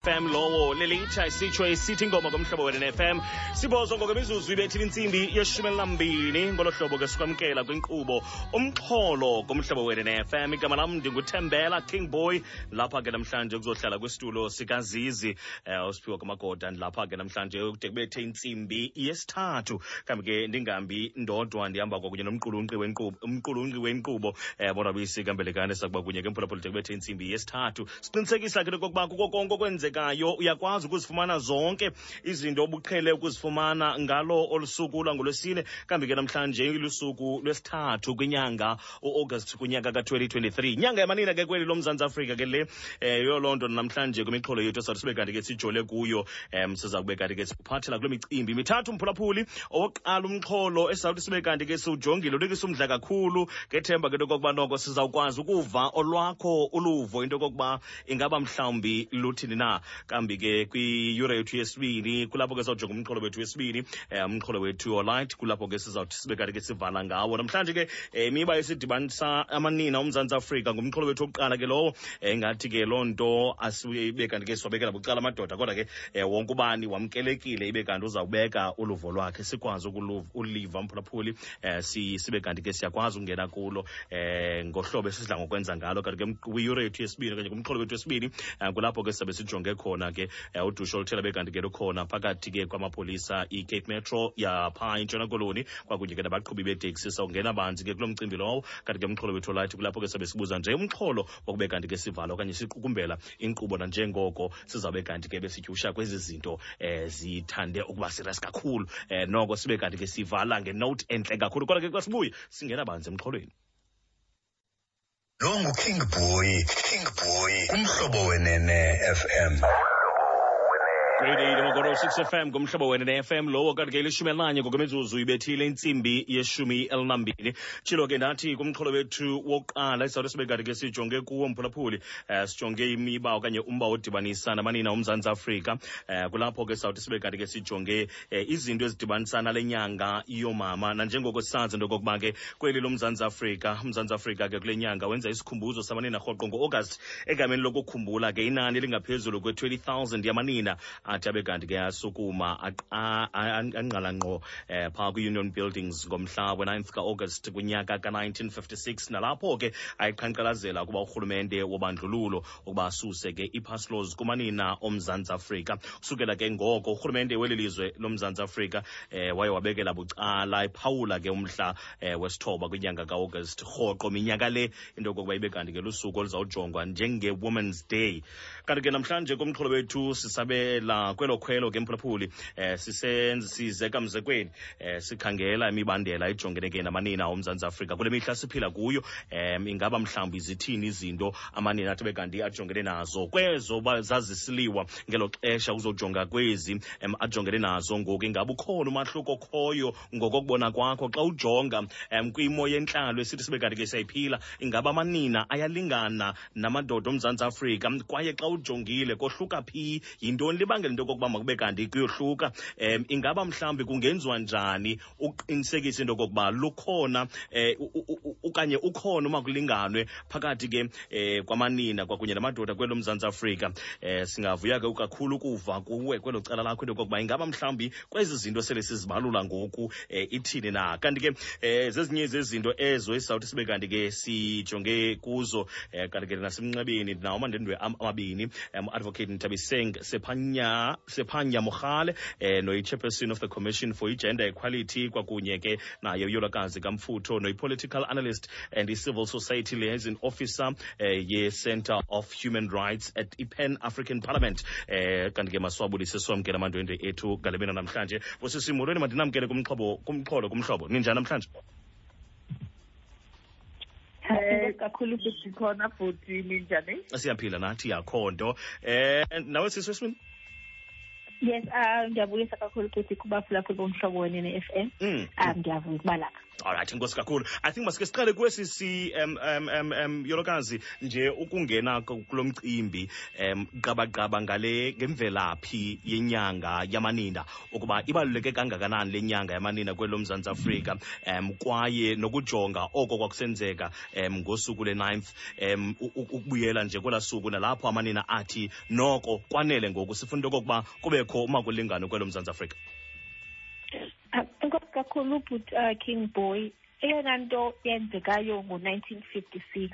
fm lowo lelitsha isitsho isithi ingoma ngomhlobo wena ne-fm sibozwa ngokwemizuzu ibethile intsimbi yeshumi elinambini ngolo hlobo ke sikwamkela kwinkqubo umxholo ngomhlobo wena ne-fm igama lam ndinguthembela king boy lapha ke namhlanje kuzohlala kwisitulo sikazizi um usiphiwa kwamagoda. Ndilapha ke namhlanje kude kubethe intsimbi yesithathu. Kambi ke ndingambi ndodwa ndihamba kwakunye umqulunqi wenkqubo um bonwabisi kambelekane sakuba kunye ke mphulaphula de kubethe intsimbi yesithathu. Siqinisekisa ke okokuba kuko konke okwenzekayo uyakwazi ukuzifumana zonke izinto obuqhele ukuzifumana ngalo olusuku lwangolwesine. Kambi ke namhlanje lusuku lwesithathu kwinyanga uaugust kunyaka ka-2023 inyanga yamanina ke kweli lomzantsi afrika ke le um yoloo namhlanje kwimixholo yethu sathi sibe kanti ke sijole kuyo. Um siza kube kanti ke sikuphathela kule micimbi mithathu mphulaphuli. Owokuqala umxholo esizawuthi sibe kanti ke siwujongile unikisa umdla kakhulu. Ngethemba ke into yokokuba noko sizawukwazi ukuva olwakho uluvo into yokokuba ingaba mhlawumbi luthini na kambi ke kwiyure yethu yesibini kulapho ke sawujonga umxholo wethu wesibini um umxholo wethu olight kulapho ke sizawuthi sibe kanti ke sivala ngawo. Namhlanje ke um imiba esidibanisa amanina umzantsi afrika ngumxholo wethu wokuqala ke lowo engathi ke loo nto asibe kanti ke siwabekela bucala amadoda kodwa ke wonke ubani wamkelekile ibe kanti uzawubeka uluvo lwakhe sikwazi uliva mphulaphuli um sibe kanti ke siyakwazi ukungena kulo um ngohlobo esidla ngokwenza ngalo. Kanti ke kwiyure yethu yesibini okanye kumxholo wethu wesibini kulapho ke sabe sijonge khona ke um udusho oluthela bekanti ke lukhona phakathi ke kwamapolisa icape metro yapha intshona koloni kwakunye ke nabaqhubi beeteksi sawungena banzi ke kulo mcimbi lowo kanti ke umxholo wethu lathi kulapho ke sabe sibuza nje umxholo wokube kanti ke sivala okanye siqukumbela inkqubo nanjengoko sizawube kanti ke besityusha kwezi zinto um zithande ukuba serious kakhulu. Um noko sibe kanti ke sivala ngenote entle kakhulu. Kodwa ke xa sibuye singena banzi emxholweni lo nguking boy king boy kumhlobo wenene fm grade 8 amagoro 6 fm ngumhlobo wena ne-fm lowo kanti ke ilishumi elinanye ngokwemizuzu ibethile intsimbi yeshumi elinambini tshilo ke ndathi kumxholo wethu wokuqala isizawuthi sibe kanti ke sijonge kuwo mphulaphuli um sijonge imiba okanye umba odibanisa namanina umzantsi afrika. Um kulapho ke sawuthi sibe kanti ke sijonge um izinto ezidibanisa nale nyanga yoomama. Nanjengoko sisazi into yokokuba ke kweli lomzantsi afrika umzantsi afrika ke kule nyanga wenza isikhumbuzo samanina rhoqo ngo-agasti egameni lokukhumbula ke inani elingaphezulu kwe-20 000 yamanina athi abe kanti ke asukuma aqa- a- anqala ngqo um phaa kwi-union buildings ngomhla we-9th ka-august kwinyaka ka-1956 nalapho ke ayiqhankqalazela ukuba urhulumente wobandlululo ukuba asuse ke i-pass laws kumanina omzantsi afrika. Usukela ke ngoko urhulumente weli lizwe lomzantsi afrika um waye wabekela bucala ephawula ke umhla um wesithoba kwinyanga ka-august rhoqo minyaka le into yokokuba ibe kanti ke lusuku oluzawujongwa njenge-women's day kanti ke namhlanje kumxholo wethu sisabela kwelo khwelo ke mphulaphuli sizekamzekweni size kamzekweni um sikhangela imibandela ejongene ke namanina omzantsi afrika. Kule mihla siphila kuyo um ingaba mhlawumbi zithini izinto amanina athi bekanti ajongene nazo? Kwezo zazisiliwa ngelo xesha uzojonga kwezi um ajongene nazo ngoku ingaba ukhona umahluko khoyo ngokokubona kwakho? Xa ujonga um kwimo yentlalo esithi sibe kanti ke siyayiphila ingaba amanina ayalingana namadoda omzantsi afrika? Kwaye xa ujongile kohluka phi? Yintoni? Libangela into yokokuba makube kanti kuyohluka. Um ingaba mhlawumbi kungenziwa njani? Uqinisekise into yokokuba lukhona um okanye ukhona uma kulinganwe phakathi ke um kwamanina kwakunye namadoda kwelo mzantsi afrika. Um singavuya ke kakhulu ukuva kuwe kwelo cala lakho into yokokuba ingaba mhlawumbi kwezi zinto sele sizibalula ngoku um ithini na? Kanti ke um zezinye zezinto ezo esizawuthi sibe kanti ke sijonge kuzo um kanti ke nasemnxebeni nawo amandendwe am- amabini um advocate ntabiseng sephanya sephanya mogale um noyi-chairperson of the commission for i-gender equality kwakunye ke naye uyolakazi kamfutho noyi-political analyst and i-civil society liaison officer eh, ye-center of human rights at ipan african parliament. Um kanti ke maswabulise somke ethu ngale namhlanje. Bosisimolweni mandinamkele kumxhobo kumxholo kumhlobo. Ninjani namhlanje? Eh Eh, kakhulu futhi khona futhi ninjani siyaphila nathi yakho nto. Eh nawe siswe smin yes ah, um ndiyabulisa kakhulu futhi kubaphulaphula bomhlobo wene ne-f m. Mm. Ah, um ndiyavuya ukuba lapha alright inkosi kakhulu. I think masike siqale kwesi si um, um, um, um, yolokazi nje ukungena ku- kulo mcimbi um qabaqaba ngale ngemvelaphi yenyanga yamanina ukuba ibaluleke kangakanani le nyanga yamanina kwelo mzantsi afrika. Um kwaye nokujonga oko kwakusenzeka um ngosuku le-9th um u- u- ukubuyela nje kwela suku nalapho amanina athi noko kwanele ngoku. Sifuna okokuba kubekho umakulingano kwelo mzantsi afrika ukhulu ubhuti King Boy. Eyona nto yenzekayo ngo-1956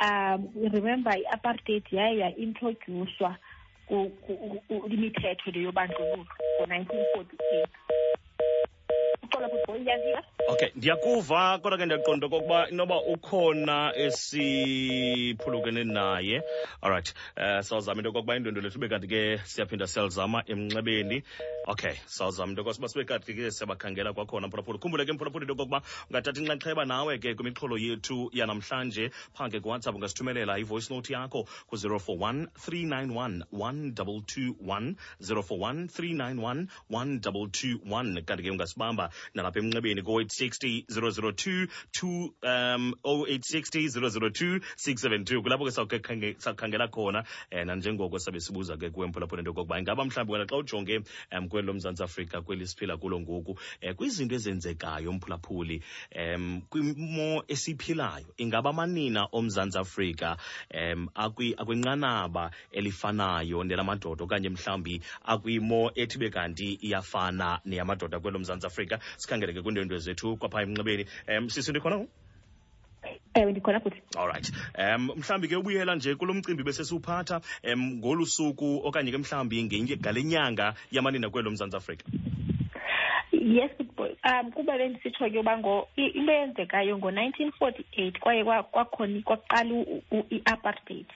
um remember i-apartheid yaye yaintroducwa imithetho le yobandlululo ngo-1948 uxolaphuko iyaziwa okay ndiyakuva kodwa ke ndiyaqonda okokuba inoba ukhona esiphulukene naye. Allright um uh, eh, sawuzama into yokokuba indwendo lethu ube kanti ke siyaphinda siyalizama emnxebeni. Okay sawuzama into yokokuba sibe kanti ke siyabakhangela kwakhona mphulaphula khumbule ke mphulaphula into yokokuba ungathatha inxaxheba nawe ke kwimixholo yethu yanamhlanje. Phaa ke kuwhatsapp ungasithumelela ivoice note yakho ku-041 391 1221 041 391 1221 kanti ke ungasibamba nalapha emnxebeni ko-860 002 2 um 0860 002 672 kulapho ke sawukhangela khona um nanjengoko sabe sibuza ke kuwe mphulaphula into yokokuba ingaba mhlawumbi wena xa ujonge um kweli lomzantsi afrika kweli siphila kulo ngoku um kwizinto ezenzekayo mphulaphuli um kwimo esiphilayo ingaba amanina omzantsi afrika um akwi- akwinqanaba elifanayo nelamadoda okanye mhlawumbi akwimo ethi be kanti iyafana neyamadoda kwelo mzantsi afrika sikhangele ke kwiindwendwe zethu kwapha emnxebeni. Um sisi ndikhona ewe ndikhona futhi. Alright um mhlawumbi ke ubuyela nje kulo mcimbi besesiwuphatha um ngolu suku okanye ke mhlawumbi ngale nyanga yamanina kwelo mzantsi afrika. Yes um kuba bendisitsho ke uba ngo into eyenzekayo ngo-nineteen forty eight kwaye kwa- kwakhona kwaqala i-apartheid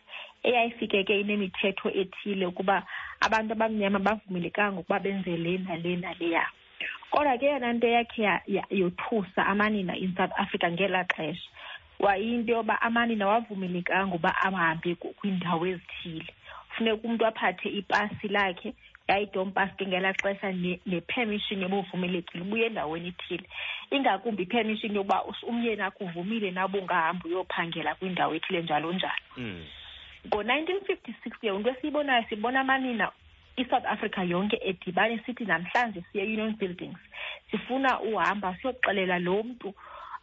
eyayifike ke inemithetho ethile ukuba abantu abamnyama bavumelekanga ukuba benze le nale naleya kodwa ke yona nto yakhe ya- ya- yothusa amanina in south africa ngelaa xesha. Wayinto yoba amanina wavumelekanga uba ahambe kwiindawo ezithile. Funeka umntu aphathe ipasi lakhe yayidompasi ke ngelaa xesha ne- nepermission yobuvumelekile ubuye endaweni ethile. Ingakumbi ipermission yokuba umyeni akuvumile nabo ungahamba uyophangela kwindawo ethile njalo njalo. Mm. ngo-nineteen fifty six ke into esiyibonayo sibona amanina i-south africa yonke edibane sithi namhlanje siye union buildings. Sifuna uhamba siyoxelela lo mntu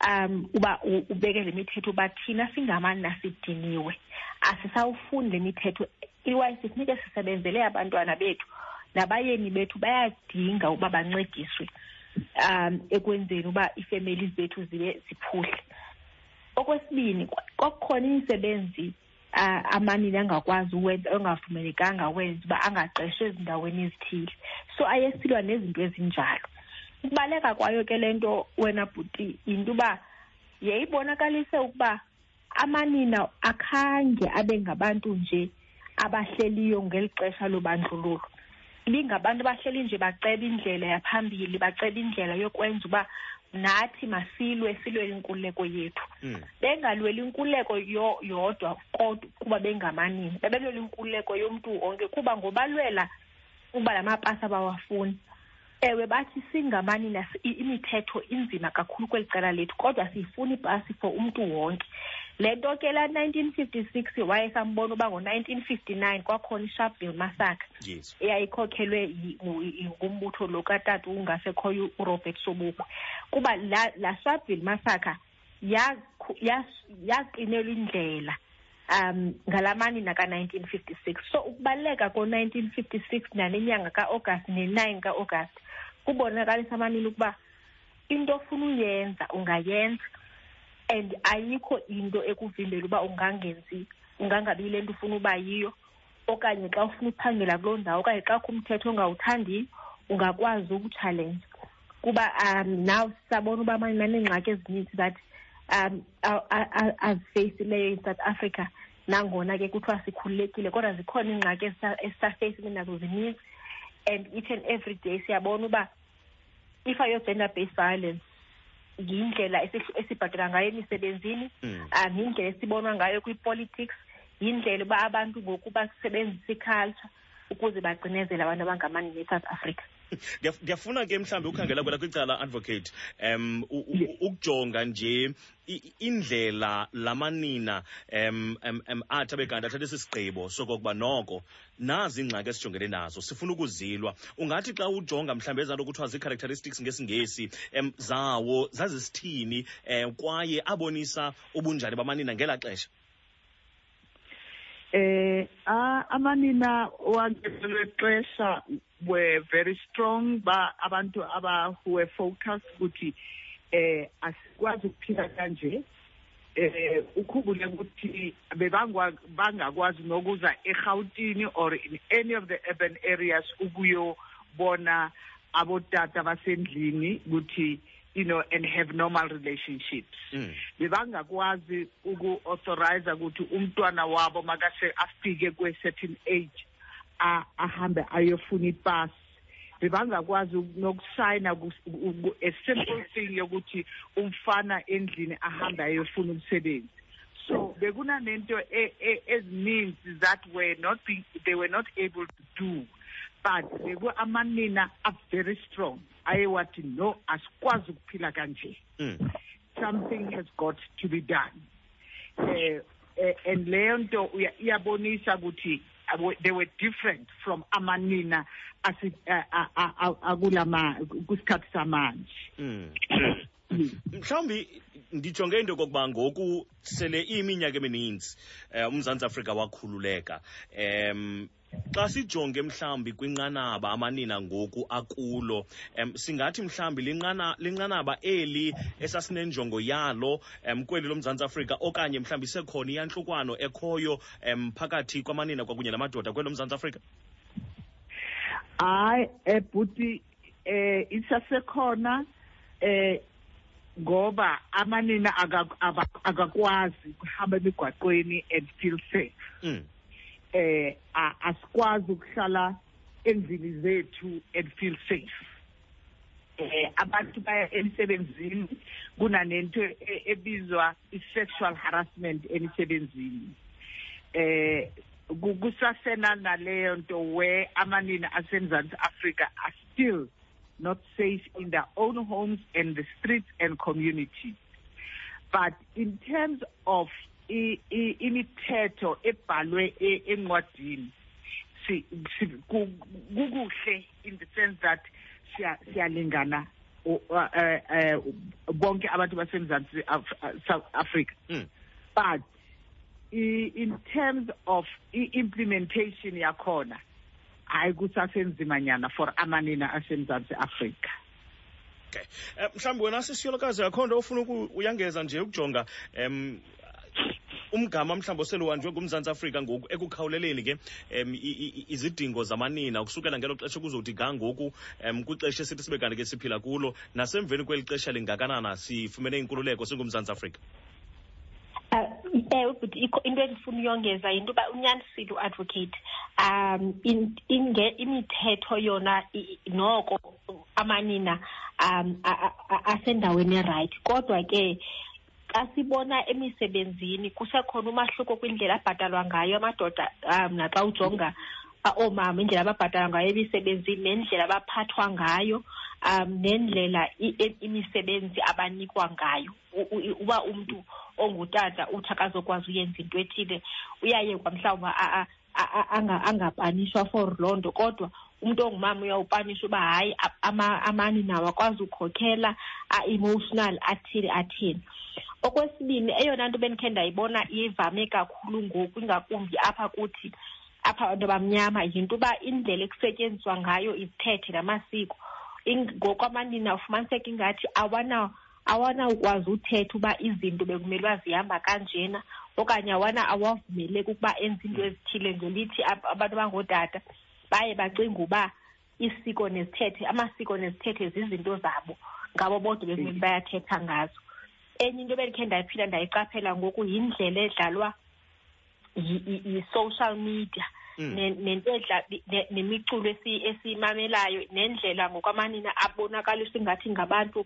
um uba u- ubeke le mithetho uba thina singamanina sidiniwe asisawufuni le mithetho. Iwaye sifuneke sisebenzele abantwana bethu nabayeni bethu bayadinga uba bancediswe um ekwenzeni uba iifemeli zethu zibe ziphuhle. Okwesibini kwa- kwakukhona imisebenzi uh, amanina angakwazi uwenza ongavumelekanga wenza uba angaqeshwa ezindaweni ezithile. So ayesilwa nezinto ezinjalo. Ukubaleka kwayo ke le nto wena bhuti yinto uba yayibonakalise ukuba amanina akhange abe ngabantu nje abahleliyo ngeli xesha lobandlululo. Ibingabantu abahleli nje baceba indlela yaphambili baceba indlela yokwenza uba nathi masilwe silwele inkululeko yethu. Mm. bengalweli inkululeko yo- yodwa kodwa kuba bengamanina. Bebelwela inkululeko yomntu wonke kuba ngobalwela ukuba la mapasi abawafuni ewe bathi singamanina si- i- imithetho inzima kakhulu kweli cala lethu kodwa siyifuna ipasi for umntu wonke. Le nto ke la nineteen fifty six waye sambona uba ngo-nineteen fifty nine kwakhona isharpville massacre. Yes. Eyayikhokhelwe yi- ngu- yi- ngumbutho lo katata ungasekhoyo urobert sobukwe. Kuba la, la sharpville massacre yakhu- yas- yaqinelwa indlela um ngalamanina ka-nineteen fifty six. So ukubaluleka ko-nineteen fifty six nalenyanga ka-august ne-nine ka-august kubonakalisa amanina ukuba into ofuna uyenza ungayenza. And ayikho into ekuvimbela uba ungangenzi ungangabi le nto ufuna uba yiyo. Okanye xa ufuna uphangela kuloo ndawo okanye xa kho umthetho ongawuthandiyo ungakwazi ukutshalenja kuba um now sisabona uba amanina neengxaki ezininzi that um azifeyisileyo in-south africa nangona ke kuthiwa sikhululekile kodwa zikhona iingxaki esisa- esisafeyisile nazo zininzi. And each and every day siyabona uba if ayo-gender based violence yindlela esih- esibhatala ngayo emisebenzini. Mm. um yindlela esibonwa ngayo kwi-politics. Yindlela uba abantu ngoku basebenzisa iculture ukuze bagcinezele abantu abangamanina e-south africa. Ndiyafuna ke mhlawumbi ukhangela kwela kwicala advocate um ukujonga nje indlela lamanina um athi abe kanti athathe esi sigqibo sokokuba noko nazi iingxaki esijongene nazo sifuna ukuzilwa. Ungathi xa ujonga mhlawumbi ezanto kuthiwa zii-characteristics ngesingesi um zawo zazisithini um kwaye abonisa ubunjani bamanina ngelaa xesha eh amanina wangelelo xesha were very strong ba abantu aba who were focused ukuthi eh asikwazi ukuphila kanje. Eh ukhumbule ukuthi bebangwa bangakwazi nokuza eGauteng or in any of the urban areas ukuyobona abotata basendlini ukuthi you know and have normal relationships. Mm. bebangakwazi uku-authorize ukuthi umntwana wabo makase afike kwe-certain age a- ahambe ayofuna ipasi bebangakwazi nokusayina ku- ku- a simple thing yokuthi umfana endlini ahambe ayofuna umsebenzi. So bekunanento e- e- ezininzi that were not being, they were not able to do. But beku amanina are very strong ayewathi no asikwazi ukuphila kanje Mm. something has got to be done eh eh, and leyo nto iyabonisa ukuthi they were different from amanina asi a- a- a- a- akulama kusikhathi samanje Mm. Mhlawumbi ndijonge into kokuba ngoku sele iyiminyaka emininzi um umzantsi afrika wakhululeka. Um xa sijonge mhlawumbi kwinqanaba amanina ngoku akulo um singathi mhlawumbi linqana- linqanaba eli esasinenjongo yalo um kweli lomzantsi afrika okanye mhlawumbi isekhona iyantlukwano ekhoyo um phakathi kwamanina kwakunye namadoda kweli lomzantsi afrika? Hayi ebhuti eh isasekhona eh ngoba amanina aka- aba- akakwazi ukuhamba emigwaqweni and feel safe. Mm. eh a- asikwazi ukuhlala endlini zethu and feel safe. Eh abantu baya emsebenzini kunanento e- ebizwa i-sexual harassment emsebenzini. Eh ku- kusasena naleyo nto where amanina asemzantsi africa are still not safe in their own homes and the streets and communities but in terms of imithetho ebhalwe encwadini si si- ku- kukuhle in the sense that siya- siyalingana bonke abantu basemzantsi South Africa Mm. but in terms of i-implementation yakhona hayi kusasenzimanyana for amanina asemzantsi afrika. Okay. Um mhlawumbi wena sisiyolokazi akho nto ofuna uyangeza nje ukujonga um umgama mhlawumbi oseluhanjwe ngumzantsi afrika ngoku ekukhawuleleni ke um izidingo zamanina ukusukela ngelo xesha kuzothi ga ngoku um kwixesha esithi sibe kanti ke siphila kulo. Nasemveni kweli xesha lingakanana sifumene inkululeko singumzantsi afrika ewe but ikho into endifuna uyongeza yinto uba unyanisile uadvocate um in- inge- imithetho yona i- i- noko amanina um a- a- a- asendaweni erayithi kodwa ke xa sibona emisebenzini kusekhona umahluko kwindlela abhatalwa ngayo amadoda um naxa ujonga uh, oomama indlela ababhatalwa ngayo emisebenzini nendlela abaphathwa ngayo um nendlela i- i- imisebenzi abanikwa ngayo. U- u- uba umntu ongutata uthi akazokwazi uyenza into ethile uyayekwa mhlawumbi a- a- a- a- anga- angapanishwa for loo nto. Kodwa umntu ongumama uyawupanisha uba hayi a- ama- amanina awakwazi ukhokhela a-emotional athile athile okwesibini eyona nto bendikhe ndayibona ivame kakhulu ngoku ingakumbi apha kuthi apha abantu abamnyama yinto uba indlela ekusetyenziswa ngayo izithethe namasiko In- ngoku amanina ufumaniseka ingathi awana awanawukwazi uthetha uba izinto bekumele uba zihamba kanjena okanye awana awavumeleki ukuba enze into ezithile ngelithi ab- abantu abangootata baye bacinga uba isiko nezithethe amasiko nezithethe zizinto zabo ngabo bodwa bekumele bayathetha ngazo enye into bendikhe ndayiphinda ndayiqaphela ngoku yindlela edlalwa yi- yi- yi-social media Mm. ne- nento edla ne- nemiculo esi- esiyimamelayo nendlela ngokwamanina abonakalisa ingathi ngabantu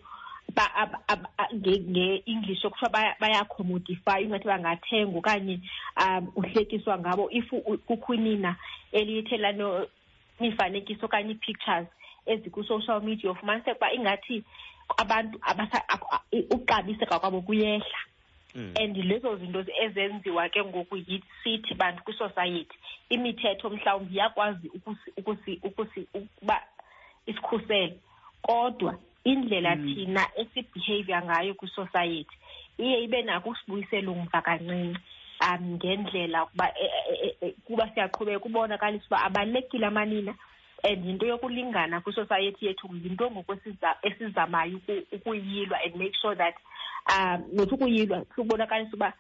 ba- ab- ab- a- nge- nge-english okuthiwa baya- bayakhomodify ingathi bangathenga okanye um uhlekiswa ngabo if u- kukho inina elithe lano mifanekiso okanye ii-pictures ezikwi-social media ufumaniseka uba ingathi abantu abasa- ak- a- i- uxabiseka kwabo kuyehla Mm. And lezo zinto ezenziwa ke ngoku yisithi bantu kwisociety imithetho mhlawumbi iyakwazi ukusi- ukusi- ukusi- ukuba isikhusele. Kodwa indlela thina esibehavior ngayo kwisociety iye ibe nako usibuyisela umva kancinci um ngendlela kuba e- e- e- e- kuba siyaqhubeka ubonakalisa uba abalulekile amanina and yinto yokulingana kwisociety yethu yinto ngoku esiza- esizamayo uku- ukuyilwa and make sure that um not ukuyilwa sibonakalisa uba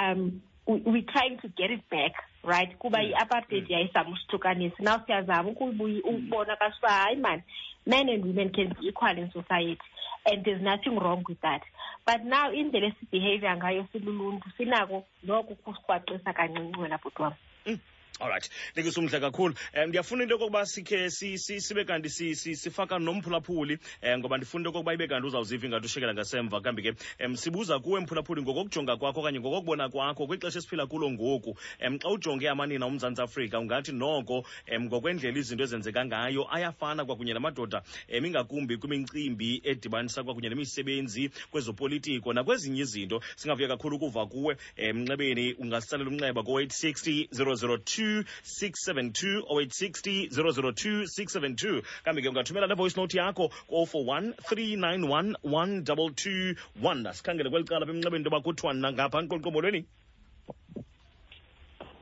um we, trying to get it back right? Kuba i-apartheid yayizama usihlukanisa now siyazama ukuyibuyi- ukubonakalisa uba hayi mani men and women can be equal in society and there's nothing wrong with that. But now indlela esibehavior ngayo siluluntu sinako noko ukusirhwaqisa kancinci wena bhuti wam alright lekisa umhle kakhulu. Um ndiyafuna into yokokuba sikhe si- si- sibe kanti si- si- sifaka nomphulaphuli um ngoba ndifuna into yokokuba ibe kanti uzawuziva ingathi ushekela ngasemva. Kambi ke um sibuza kuwe mphulaphuli ngokokujonga kwakho okanye ngokokubona kwakho kwixesha esiphila kulo ngoku. Um xa ujonge amanina umzantsi afrika ungathi noko um ngokwendlela izinto ezenzeka ngayo ayafana kwakunye namadoda um ingakumbi kwimicimbi edibanisa kwakunye nemisebenzi kwezopolitiko nakwezinye izinto. Singavuya kakhulu ukuva kuwe um mnxebeni ungasitsalela umnxeba ko-860 002 672 0860 002 672 kambi ke ungathumela nevoice note yakho ko-041 391 1221 asikhangele kweli cala bemnxebeni into yoba kuthiwa nangapha nqonqomolweni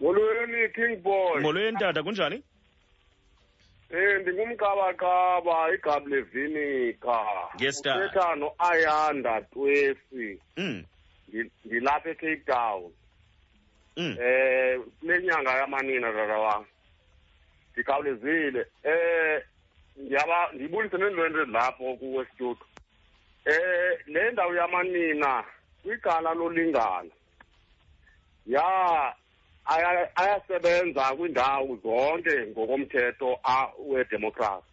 molweni? King boy. Molweni tata kunjani? Eh ndingumqabaqaba igama levinika sir. uthetha noayanda twesi. Mm. Ndilapha ecape town. Eh kule nyanga yamanina tata wam ndikhawulezile eh ndiyaba ndibulise neendwendwe lapho kuwe studio eh le ndawo yamanina kwicala lolingana. Ya aya- ayasebenza kwiindawo zonke ngokomthetho wedemokhrasi.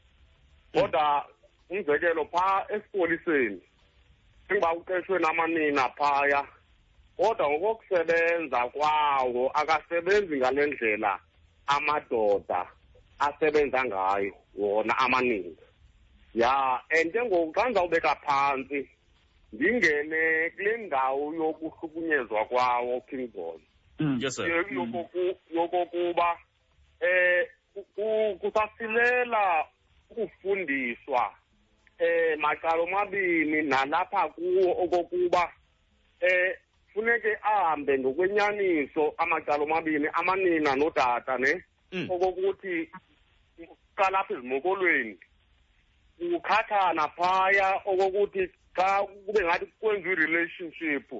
Kodwa umzekelo phaa esipoliseni ingoba uqeshwe namanina phaya kodwa ngokokusebenza kwawo akasebenzi ngale ndlela amadoda asebenza ngayo wona amaninzi ya and ke ngoku xa ndizawubeka phantsi ndingene kule ndawo yokuhlukunyezwa kwawo king boy. Yes sir. Yo- yokoku- yokokuba eh ku- ku- kusasilela ukufundiswa eh macala omabini nalapha kuwo okokuba eh funeke ahambe ngokwenyaniso amacala omabini amanina notata ne? Mm. okokuthi kalapha ezimokolweni ukhathana phaya okokuthi xa kube ngathi kwenziwa i-relationship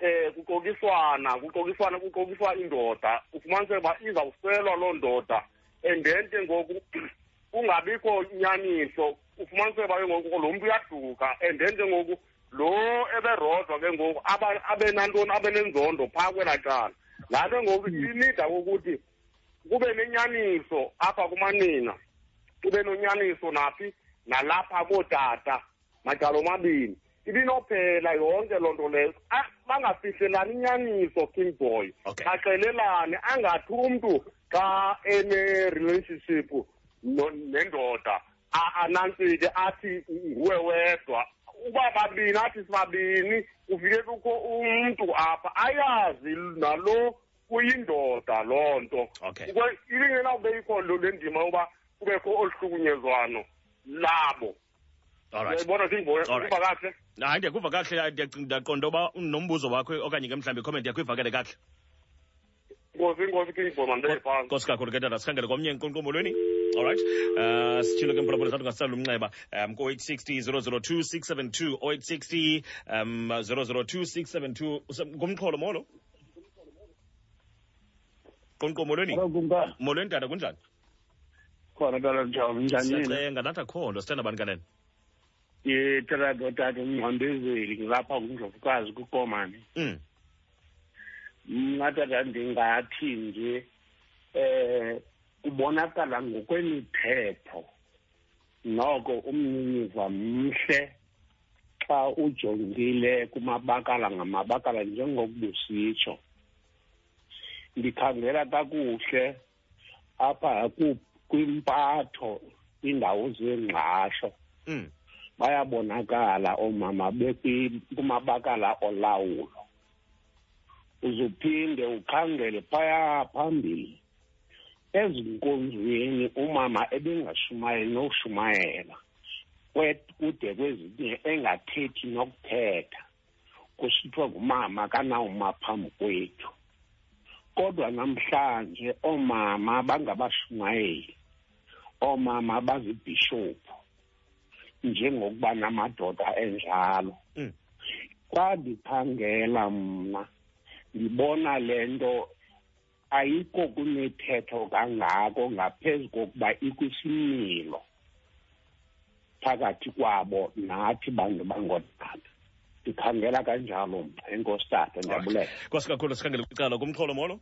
eh kuxokiswana kuxokiswana kuxokiswa indoda ufumaniseke uba izawuselwa loo ndoda. And then ke ngoku kungabikho nyaniso ufumaniseke uba ke ngoku lo mntu uyaduka and then ke ngoku lo eberodwa ke ngoku aba- abe nantoni? Abe nenzondo phaa kwelaa cala. Laa nto ngoku inida kokuthi kube nenyaniso apha kumanina kube nonyaniso naphi nalapha kootata macala omabini. Ibinophela yonke loo nto leyo. Ah, bangafihlelani inyaniso king boy. Baxelelane angathi umntu xa ene-relationship nendoda anantsike athi nguwe wedwa. Uba babini athi sibabini kufike kukho umntu apha ayazi nalo uyindoda loo nto. Okay. Ukwe- ibingenawube ikho lo le ndima yoba kubekho olu hlukunyezwano labo alright uyayibona singibona Alright. uba kahle? Hayi ndiyakuva kahle ndiyac- ndiyaqonda uba nombuzo wakho okanye ke mhlawumbi icomment yakho ivakele kahle. Inkosi inkosi kingibona mandibeke phantsi nkosi kakhulu ke tata sikhangele komnye enqonqomolweni alright uh sitshilo ke mphulaphula sathi ungasitsala umnxeba um ko-860 002 672 0860 um 002 672 Use- ngumxholo molo? Qonqomolweni molweni molweni tata kunjani? Khona tata njani nathi akho nto sithanda bani kanene? Ye tata tata umngcwambezeli ngilapha ngundlovukazi kukomane mm. Mna tata ndingathi nje eh kubonakala ngokwemithetho noko umnyinyiva mhle xa ujongile kumabakala ngamabakala njengokubusitsho. Ndikhangela kakuhle apha ku- kwimpatho iindawo zengqasho. Mm. bayabonakala oomama bekwi- kumabakala olawulo. Uzuphinde ukhangele phaya phambili. Ezinkonzweni umama ebengashumayeli nokushumayela kwe- kude kwezinye engathethi nokuthetha kusithiwa ngumama kanawuma phambi kwethu. Kodwa namhlanje oomama bangabashumayeli oomama bazibhishophu njengokuba namadoda enjalo. Mm. xa ndikhangela mna ndibona le nto ayikho kunethetho kangako ngaphezu kokuba ikwisimilo phakathi kwabo nathi bantu bangootata ndikhangela kanjalo mna enkosi tata ndiyabulela kwasi kakhulu sikhangele kwicala. Kumxholo molo?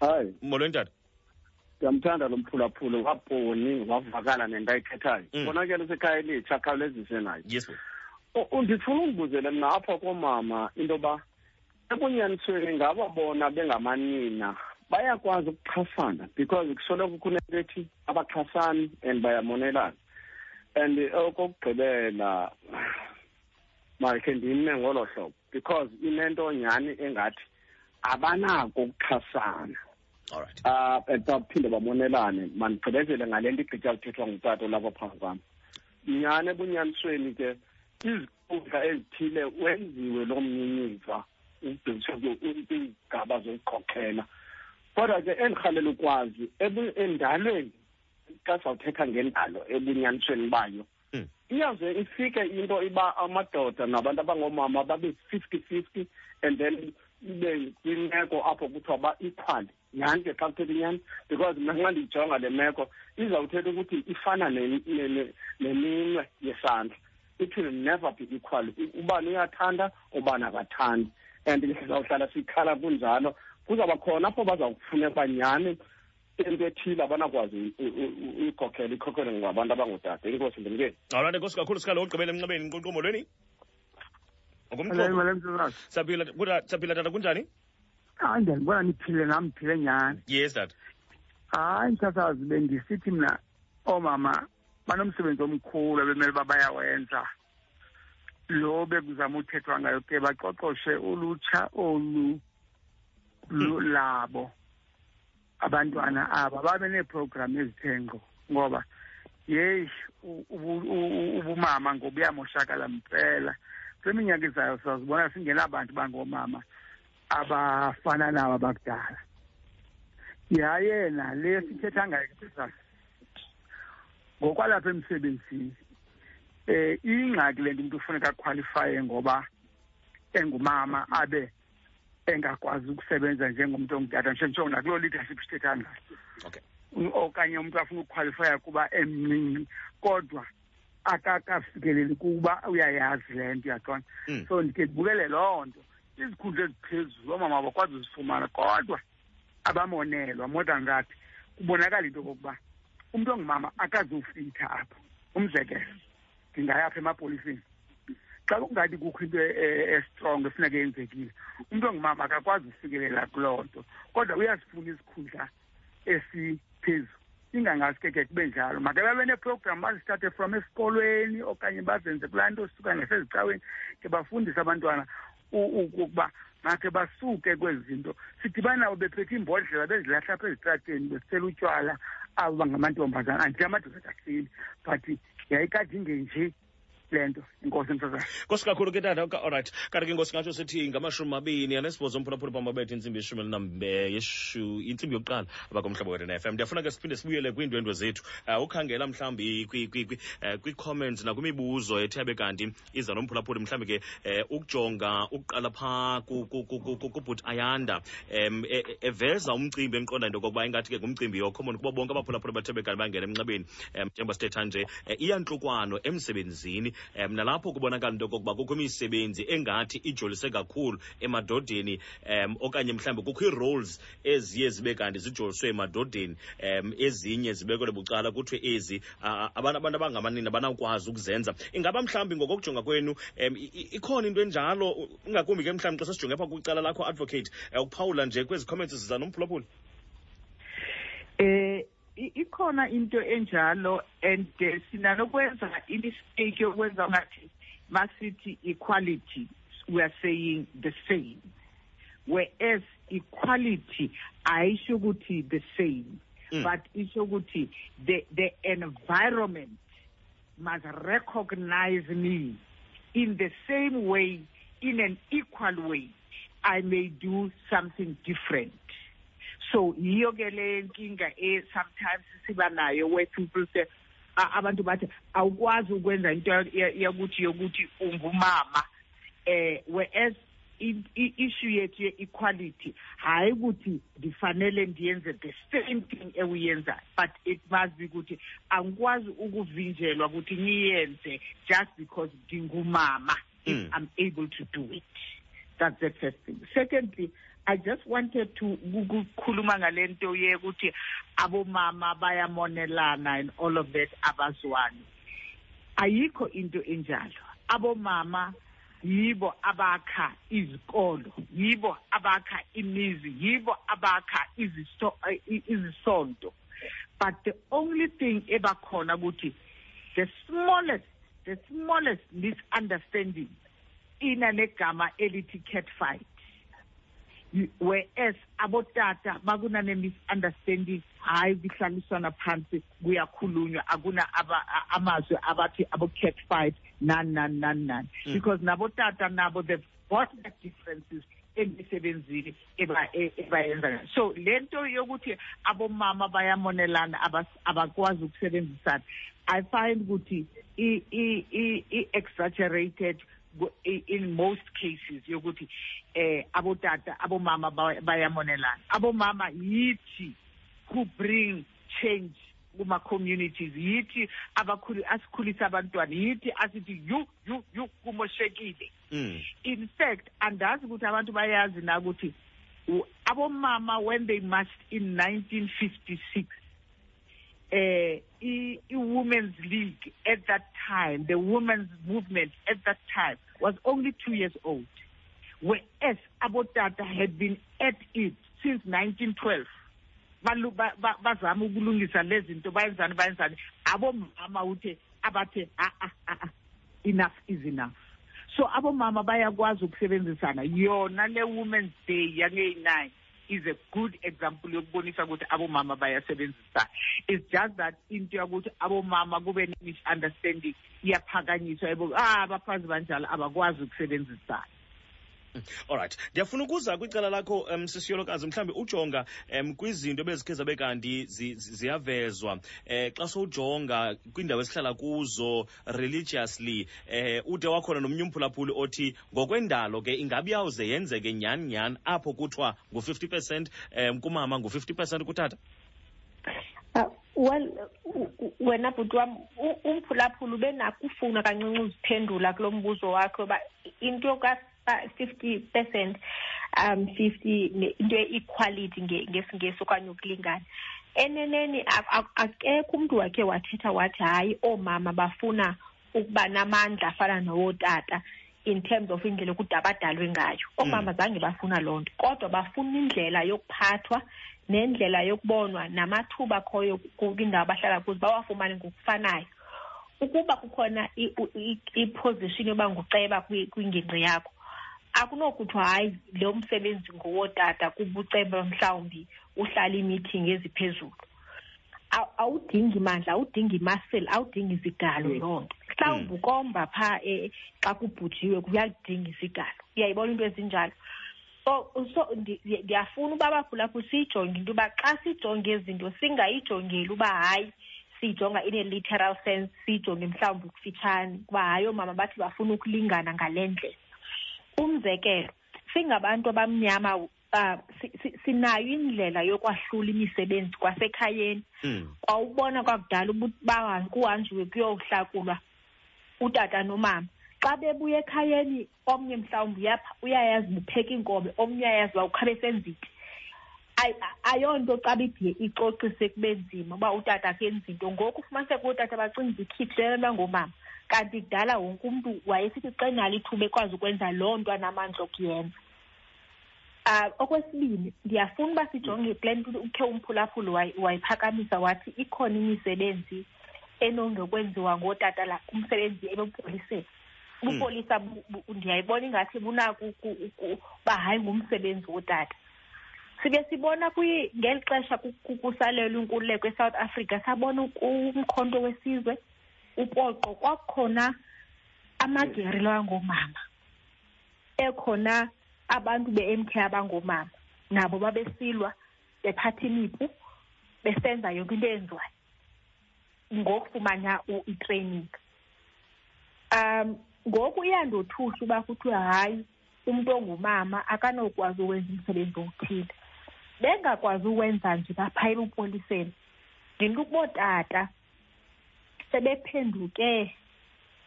Hayi. Molweni tata ndiyamthanda lo mphulaphula waponi wavakala nento ayithethayo Mm. bonakele sekhaya elitsha akhawulezise nayo. Yes bro. U- u- ndifuna undibuzele mna apha koomama into yoba ebunyanisweni ngaba bona bengamanina bayakwazi ukuxhasana because kusoloko kunento ethi abaxhasani and bayamonelana. And okokugqibela makhe ndime ngolo hlobo because inento nyhani engathi abanako ukuxhasana. All right uh baphinde bamonelane. Mandigqibezele ngale nto igqitya kuthethwa ngutata olapha phambi kwam nyhani ebunyanisweni ke izikhundla ezithile wenziwe lo mnyinyiva kwiigaba zokukhokela kodwa ke endirhalela ukwazi endalweni xa sawuthetha ngendalo ebunyanisweni bayo Mm. iyaze ifike into iba amadoda nabantu abangoomama babe fifty fifty and then ibe kwimeko apho kuthiwa ba-equal nyhani ke xa kuthetha inyani? Because mna nxa ndiyijonga le meko izawuthetha ukuthi ifana ne- ne- ne- neminwe yesandla. Ithi never be equal. Ubani uyathanda ubani akathandi and sizawuhlala sikhala kunjalo. Kuzawuba khona apho bazawufuneka uba into ethile abanakwazi uyikhokhela ikhokhele ngabantu abangootata inkosi ndimkeni right nkosi kakhulu sikhale ugqibele emnxebeni nkqunkqu molweni Hello, ngumxholo Madam Msakazi. saphila tata kunjani? Hayi ndiyandibona niphile nam ndiphile nyhani. yes tata. Hayi msasazi bendisithi mna oomama banomsebenzi omkhulu ebemele uba bayawenza. Lo bekuzama uthethwa ngayo ke baqoqoshe ulutsha olu lu- labo. Abantwana aba babe neeprogram ezithe ngqo ngoba yeyi ubumama ngobuyamoshakala mpela. Kule minyaka izayo sizazibona singenabantu bangoomama abafana naba bakudala. Yaye nale sithetha ngayo ngokwalapha emsebenzini eh ingxaki le nto umuntu ufuneka akhwalifaye ngoba engumama abe engakwazi ukusebenza njengomntu ongutata njengo nakuloo leadership sithetha ngayo. Okay. Okanye umntu afuna ukukhwalifaya kuba emncinci kodwa akakafikeleli kuba uyayazi le nto uyaqonda Mm. so ndike ndibukele loo nto. Izikhundla eziphezulu oomama bakwazi uzifumana kodwa abamonelwa more than that kubonakala into yokokuba umntu ongumama akazufitha apha umzekelo. Ndingaya apha emapoliseni. Xa kungathi kukho into e- e- estrong efuneka yenzekile umntu ongumama akakwazi ufikelela kuloo nto kodwa uyasifuna isikhundla esiphezulu. Ingangazi ke ke kube njalo. Make babe neprogram bazisithathe from esikolweni okanye bazenze kulaa nto suka ngasezicaweni ke bafundise abantwana u- ukuba makhe basuke kwezi zinto. Sidibana nabo bephethe iimbodlela bezilahla apha ezitrateni besisela utywala abo bangamantombazana andithi amadoda kahleli but 也이까지 인. Le nto inkosi emsasayo nkosi kakhulu ke tata ka- all right kanti ke ngosingatsho sithi ngamashumi mabini anesibhozo umphulaphula phamabethe intsimbi yeshumi elinambeyeshu intsimbi yokuqala abakomhlobo wethu na-f ndiyafuna ke siphinde sibuyele kwiindwendwe zethu. Um ukhangela mhlawumbi kwi- kwi- kwi- eh, nakwimibuzo ethe abe kanti iza nomphulaphuli mhlawumbi ke um ukujonga ukuqala phaa ku- ku- ku- ku- ku- ayanda. Um eveza umcimbi enqonda into yokokuba ingathi ke ngumcimbi yocommon kuba bonke abaphulaphuli bathe bekanti bangena emnxebeni. Um njengoba sithetha nje iyantlukwano emsebenzini um nalapho kubonakala into yokokuba kukho imisebenzi engathi ijolise kakhulu emadodeni um okanye mhlawumbi kukho ii-roles eziye zibe kanti zijoliswe emadodeni. Um ezinye zibekelwe bucala kuthiwe ezi abantu abantu abangamanini abanawukwazi ukuzenza. Ingaba mhlawumbi ngokokujonga kwenu um ikhona into enjalo ingakumbi ke mhlawumbi xa sesijonge pha kwicala lakho advocate um ukuphawula nje kwezi comments ziza nomphulaphula eh i- ikhona into enjalo and uh, sinanokwenza imistake yokwenza ngathi masithi equality we are saying the same. Whereas equality ayisho ukuthi the same Mm. but isho ukuthi the the environment must recognize me in the same way in an equal way. I may do something different so yiyo ke le nkinga e sometimes siba nayo say a- abantu bathi awukwazi ukwenza into ya- yakuthi yokuthi ungumama. Eh whereas i- i- issue yethu ye-equality hayi ukuthi ndifanele ndiyenze the same thing ewuyenzayo but it must be ukuthi angikwazi ukuvinjelwa ukuthi ngiyenze just because ngingumama if Mm. i'm able to do it. That's the first thing. Secondly i just wanted to ukukhuluma ngale nto yekuthi abomama bayamonelana and all of that abazwani. Ayikho into enjalo. Abomama yibo abakha izikolo yibo abakha imizi yibo abakha izisonto. But the only thing ebakhona ukuthi the smallest the smallest misunderstanding ina negama elithi cat fight whereas abotata bakunane misunderstanding. Hayi kuhlaliswana phansi kuyakhulunywa. Akuna aba- amazwi abathi abo cat fight. Nani nani nani nani Mm. because nabotata nabo they've got the differences emisebenzini eba- ebayenza so lento yokuthi abomama bayamonelana abas- abakwazi ukusebenzisana i find ukuthi i-exaggerated i- in most cases yokuthi eh abotata abomama ba- bayamonelana abomama yithi who bring change kuma communities yithi abakhulu asikhulisa abantwana yithi asithi yu yu yu kumoshekile Mm. in fact andazi ukuthi abantu bayazi na ukuthi u- abomama when they marched in 1956 eh i, i women's league at that time the women's movement at that time was only 2 years old. Whereas abotata had been at it since 1912 balu- ba- ba- bazama ukulungisa "Ah, ah, ah, ah, enough is enough. So abomama bayakwazi ukusebenzisana. Yona le women's day yangeyi-nine is a good example yokubonisa ukuthi abomama bayasebenzisana it's just that into yakuthi abomama kube ne-misunderstanding iyaphakanyiswa ah abafazi banjalo abakwazi ukusebenzisana alright ndiyafuna ukuza kwicala lakho um sisiyolokazi mhlawumbi ujonga um kwizinto ebezikhe zabe kanti zi- zi- ziyavezwa. Eh xa sowujonga kwiindawo esihlala kuzo religiously eh ude wakhona nomnye umphulaphuli othi ngokwendalo ke ingabi yawuze yenzeke nyhani nyhani apho kuthiwa ngu-50 percent um kumama ngu-50 percent kutata Uh, well wena bhuti wam umphulaphula ubenakho ufuna kancinci uziphendula kulo mbuzo wakhe uba into ka-fifty percent um fifty into ye-equality nge- ngesingesi okanye ukulingana eneneni akekho umntu wakhe wathetha wathi hayi oomama bafuna ukuba namandla afana nawootata in terms of indlela ukuthi abadalwe ngayo oomama zange bafuna loo nto kodwa bafuna indlela yokuphathwa nendlela yokubonwa namathuba akhoyo kwiindawo abahlala kuzo bawafumane ngokufanayo ukuba kukhona iposition yoba nguceba kwi- kwingingqi yakho akunokuthiwa hayi lo msebenzi ngowootata kuba uceba mhlawumbi uhlala iimithingi eziphezulu. Aw- awudingi mandla awudingi muscle awudingi izigalo Yes. loo nto. Mhlawumbi ukomba phaa eh, xa kubhujiwe kuyadinga izigalo. Uyayibona into ezinjalo? So so ndi- ndi- ndiyafuna uba abaphulaphula siyijonge into yoba xa sijonge izinto singayijongeli uba hayi siyijonga in a literal sense siyijonge mhlawumbi kufitshane kuba hayi oomama bathi bafuna ukulingana ngale ndlela umzekelo singabantu abamnyama uh, si, si, sinayo indlela yokwahlula imisebenzi kwasekhayeni. Mm. kwawubona kwakudala uba- bahambe kuhanjiwe kuyohlakulwa utata nomama. Xa bebuya ekhayeni omnye mhlawumbi uyapha- uyayazi bupheka iinkobe omnye uyayazi uba ukhabe senzite Ay- a- ayonto xa bide icocise kube nzima uba utata akenzi into ngoku ufumaniseka ootata bacinga ikhithileyo bangomama kanti kudala wonke umntu wayesithi xa enalo ithuba ekwazi ukwenza loo nto anamandla okuyenza. Uh, okwesibini ndiyafuna uba sijonge kule nto ukhe umphulaphuli wayi- wayiphakamisa wathi ikhona imisebenzi enongekwenziwa ngootata la umsebenzi ebupoliseni ubupolisa bu- bu- ndiyayibona ingathi bunako uku- uku- uba hayi ngumsebenzi wootata sibe sibona kwi ngeli xesha ku- ku- kusalelwa inkululeko eSouth Africa. Sabona u- umkhonto wesizwe upoqo kwakukhona amagerilo angoomama ekhona abantu be-MK abangoomama nabo babesilwa bephatha imipu besenza yonke into eyenziwayo ngokufumana u- i-training um ngoku iyandothusa uba kuthiwe hayi umntu ongumama akanokwazi ukwenza umsebenzi othile. Bengakwazi ukwenza nje baphaya ebupoliseni. Ndinto ukubootata sebephenduke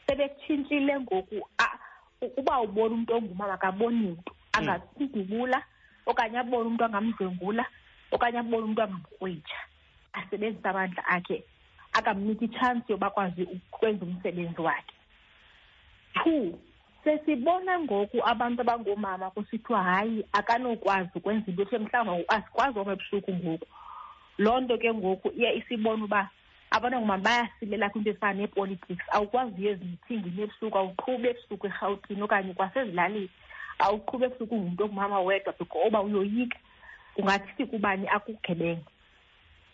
sebetshintshile ngoku a- u- uba ubona umntu ongumama akaboni mntu angamdubula okanye abone umntu angamdlwengula okanye abone umntu angamkrwitsha asebenzise amandla akhe akamnika itshansi yoba akwazi ukwenza umsebenzi wakhe. Two sesibona ngoku abantu abangoomama kusithiwa hayi akanokwazi ukwenza into ethe mhlawumbi asikwazi oma ebusuku ngoku. Loo nto ke ngoku iye isibona uba abantu abangomama bayasilela kwinto efana neepolitics. Awukwazi uye ezimithingini ebusuku awuqhubi ebusuku erhawutini okanye kwasezilalini awuqhubi ebusuku ungumntu ongumama wedwa oba uyoyika ungathi kubani akugebenge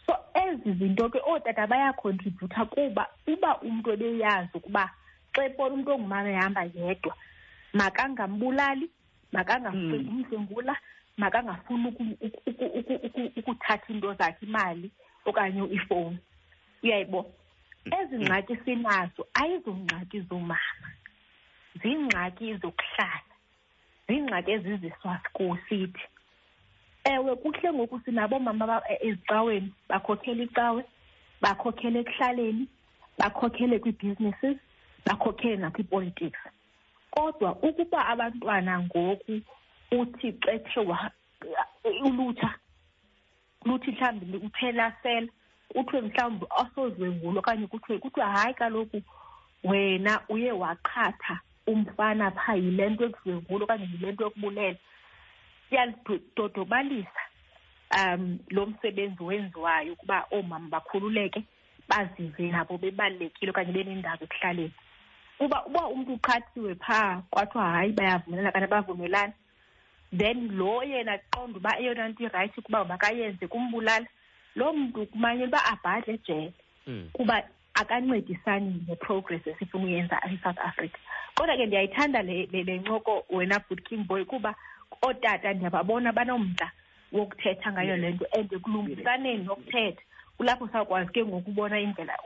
so ezi zinto ke ootata bayakhontribhutha kuba uba umntu ebeyazi ukuba xa ebona umntu ongumama ehamba yedwa makangambulali makangafuni umdlwengula makangafuni uku- uku- uku- uku- uku- ukuthatha into zakhe imali okanye ifowuni uyayibo? Ezi ngxaki sinazo ayizongxaki zoomama ziingxaki zokuhlala ziingxaki eziziswa kusithi ewe kuhle ngoku sinaboomama aba- e- ezicaweni bakhokhela icawe bakhokhela ekuhlaleni bakhokhele kwii-businesses. Bakhokhele nakwiipolitics kodwa ukuba abantwana ngoku uthi xethe wa- ulutsha luthi mhlawumbi uphela sela kuthiwe mhlawumbi asozwengulwa okanye kuthiwe kuthiwe hayi kaloku wena uye waqhatha umfana phaa yile nto ekudlwengula okanye yile nto ekubulela siyalidodobalisa um lo msebenzi wenziwayo ukuba oomama bakhululeke bazive nabo bebalulekile okanye benendawo ekuhlaleni. Kuba uba umntu uqhathiwe phaa kwathiwa hayi bayavumelana kanti abavumelani then lo yena qonda uba eyona nto irayithi ukuba makayenze kumbulala. Loo mntu kumanyela uba abhadle ejele Mm. kuba akancedisani neprogress esifuna uyenza eSouth Africa. Kodwa ke ndiyayithanda le le- le ncoko wena Good King Boy kuba ootata ndiyababona banomdla wokuthetha ngayo le nto and kulungisaneni nokuthetha. Kulapho sakwazi ke ngokubona indlela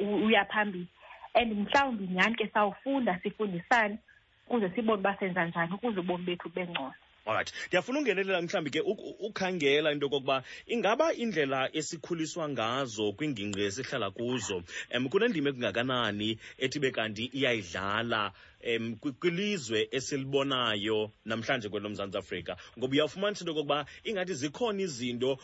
uya phambili and mhlawumbi nyhani ke sawufunda sifundisane ukuze sibone uba senza njani ukuze ubomi bethu bengcono olright ndiyafuna ungenelela mhlawumbi ke ukhangela into yokokuba ingaba indlela esikhuliswa ngazo kwiingingqi esihlala kuzo um kunendima ekungakanani ethi be kanti iyayidlala um kwilizwe esilibonayo namhlanje kwelo mzantsi afrika? Ngoba uyawufumanisa into yokokuba ingathi zikhona izinto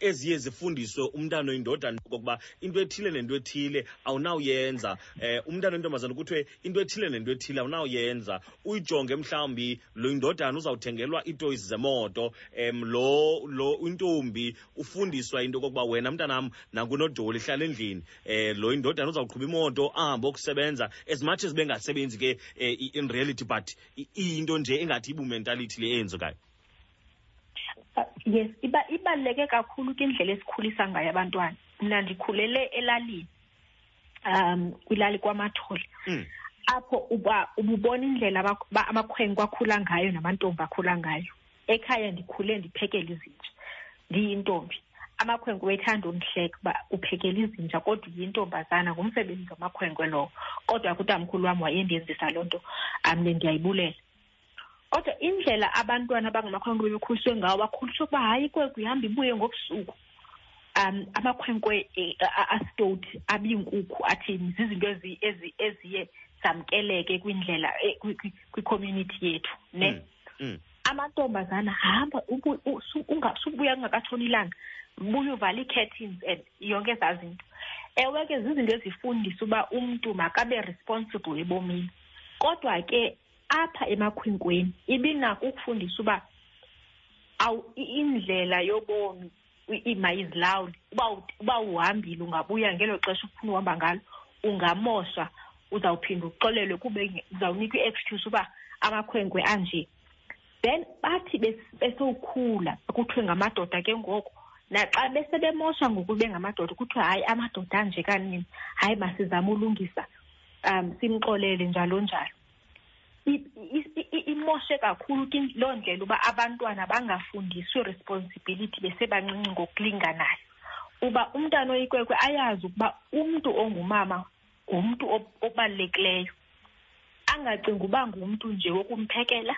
eziye zifundiswe umntana oyindodana okokuba into ethile nento ethile awunawuyenza. Eh umntana oyintombazana kuthiwe into ethile nento ethile awunawuyenza. Uyijonge mhlawumbi lo yindodana uzawuthengelwa iitoys zemoto um lo lo intombi ufundiswa into okokuba wena mntanam nakunodoli hlala endlini. Eh lo yindodana uzawuqhuba imoto ahambe okusebenza as much as bengasebenzi ke eh, in reality but iyinto nje engathi ibumentality le eyenzekayo yes iba ibaluleke kakhulu ke indlela esikhulisa ngayo abantwana. Mna ndikhulele elalini um kwilali kwamathole. Mm. apho uba ububona indlela abak- ba- amakhwenkwe akhula ngayo namantombi akhula ngayo. Ekhaya ndikhule ndiphekela izinja ndiyintombi. Amakhwenkwe wethanda undihleka uba uphekela izinja kodwa uyintombazana ngumsebenzi wamakhwenkwe lowo. Kodwa kutamkhulu wam wayendenzisa loo nto. Um ndiyayibulela. Kodwa indlela abantwana abangamakhwenkwe bekhuliswe ngawo bakhuliswe ukuba hayi ikwekwe ihamba ibuye ngobusuku um amakhwenkwe eh, a- a- abinkukhu athini zizinto ezi- ezi- eziye zamkeleke kwindlela eh, kwi- kwi- kwicommunity yethu ne Mm. Mm. amantombazana hamba sukubuya kungakatshoni ilanga buye uvala ii-curtains and yonke ezaa zinto ewe ke zizinto ezifundisa uba umntu makabe responsible ebomini kodwa ke apha emakhwenkweni ibinako ukufundisa uba awu i- indlela yobomi i- i- mayizilawule uba u- uba uhambile ungabuya ngelo xesha ufuna uhamba ngalo ungamoshwa uzawuphinda uxolelwe kube nge- uzawunikwa i-excuse uba amakhwenkwe anje. Then bathi bes- besowukhula kuthiwe ngamadoda ke ngoku naxa besebemosha ngoku bengamadoda kuthiwe hayi amadoda anje kanini hayi masizame ulungisa um simxolele njalo njalo. I- i- i- i- imoshe kakhulu ke loo ndlela uba abantwana bangafundiswi responsibility besebancinci ngokulinganayo uba umntana oyikwekwe ayazi ukuba umntu ongumama ngumntu ob- obalulekileyo. Angacingi uba ngumntu nje wokumphekela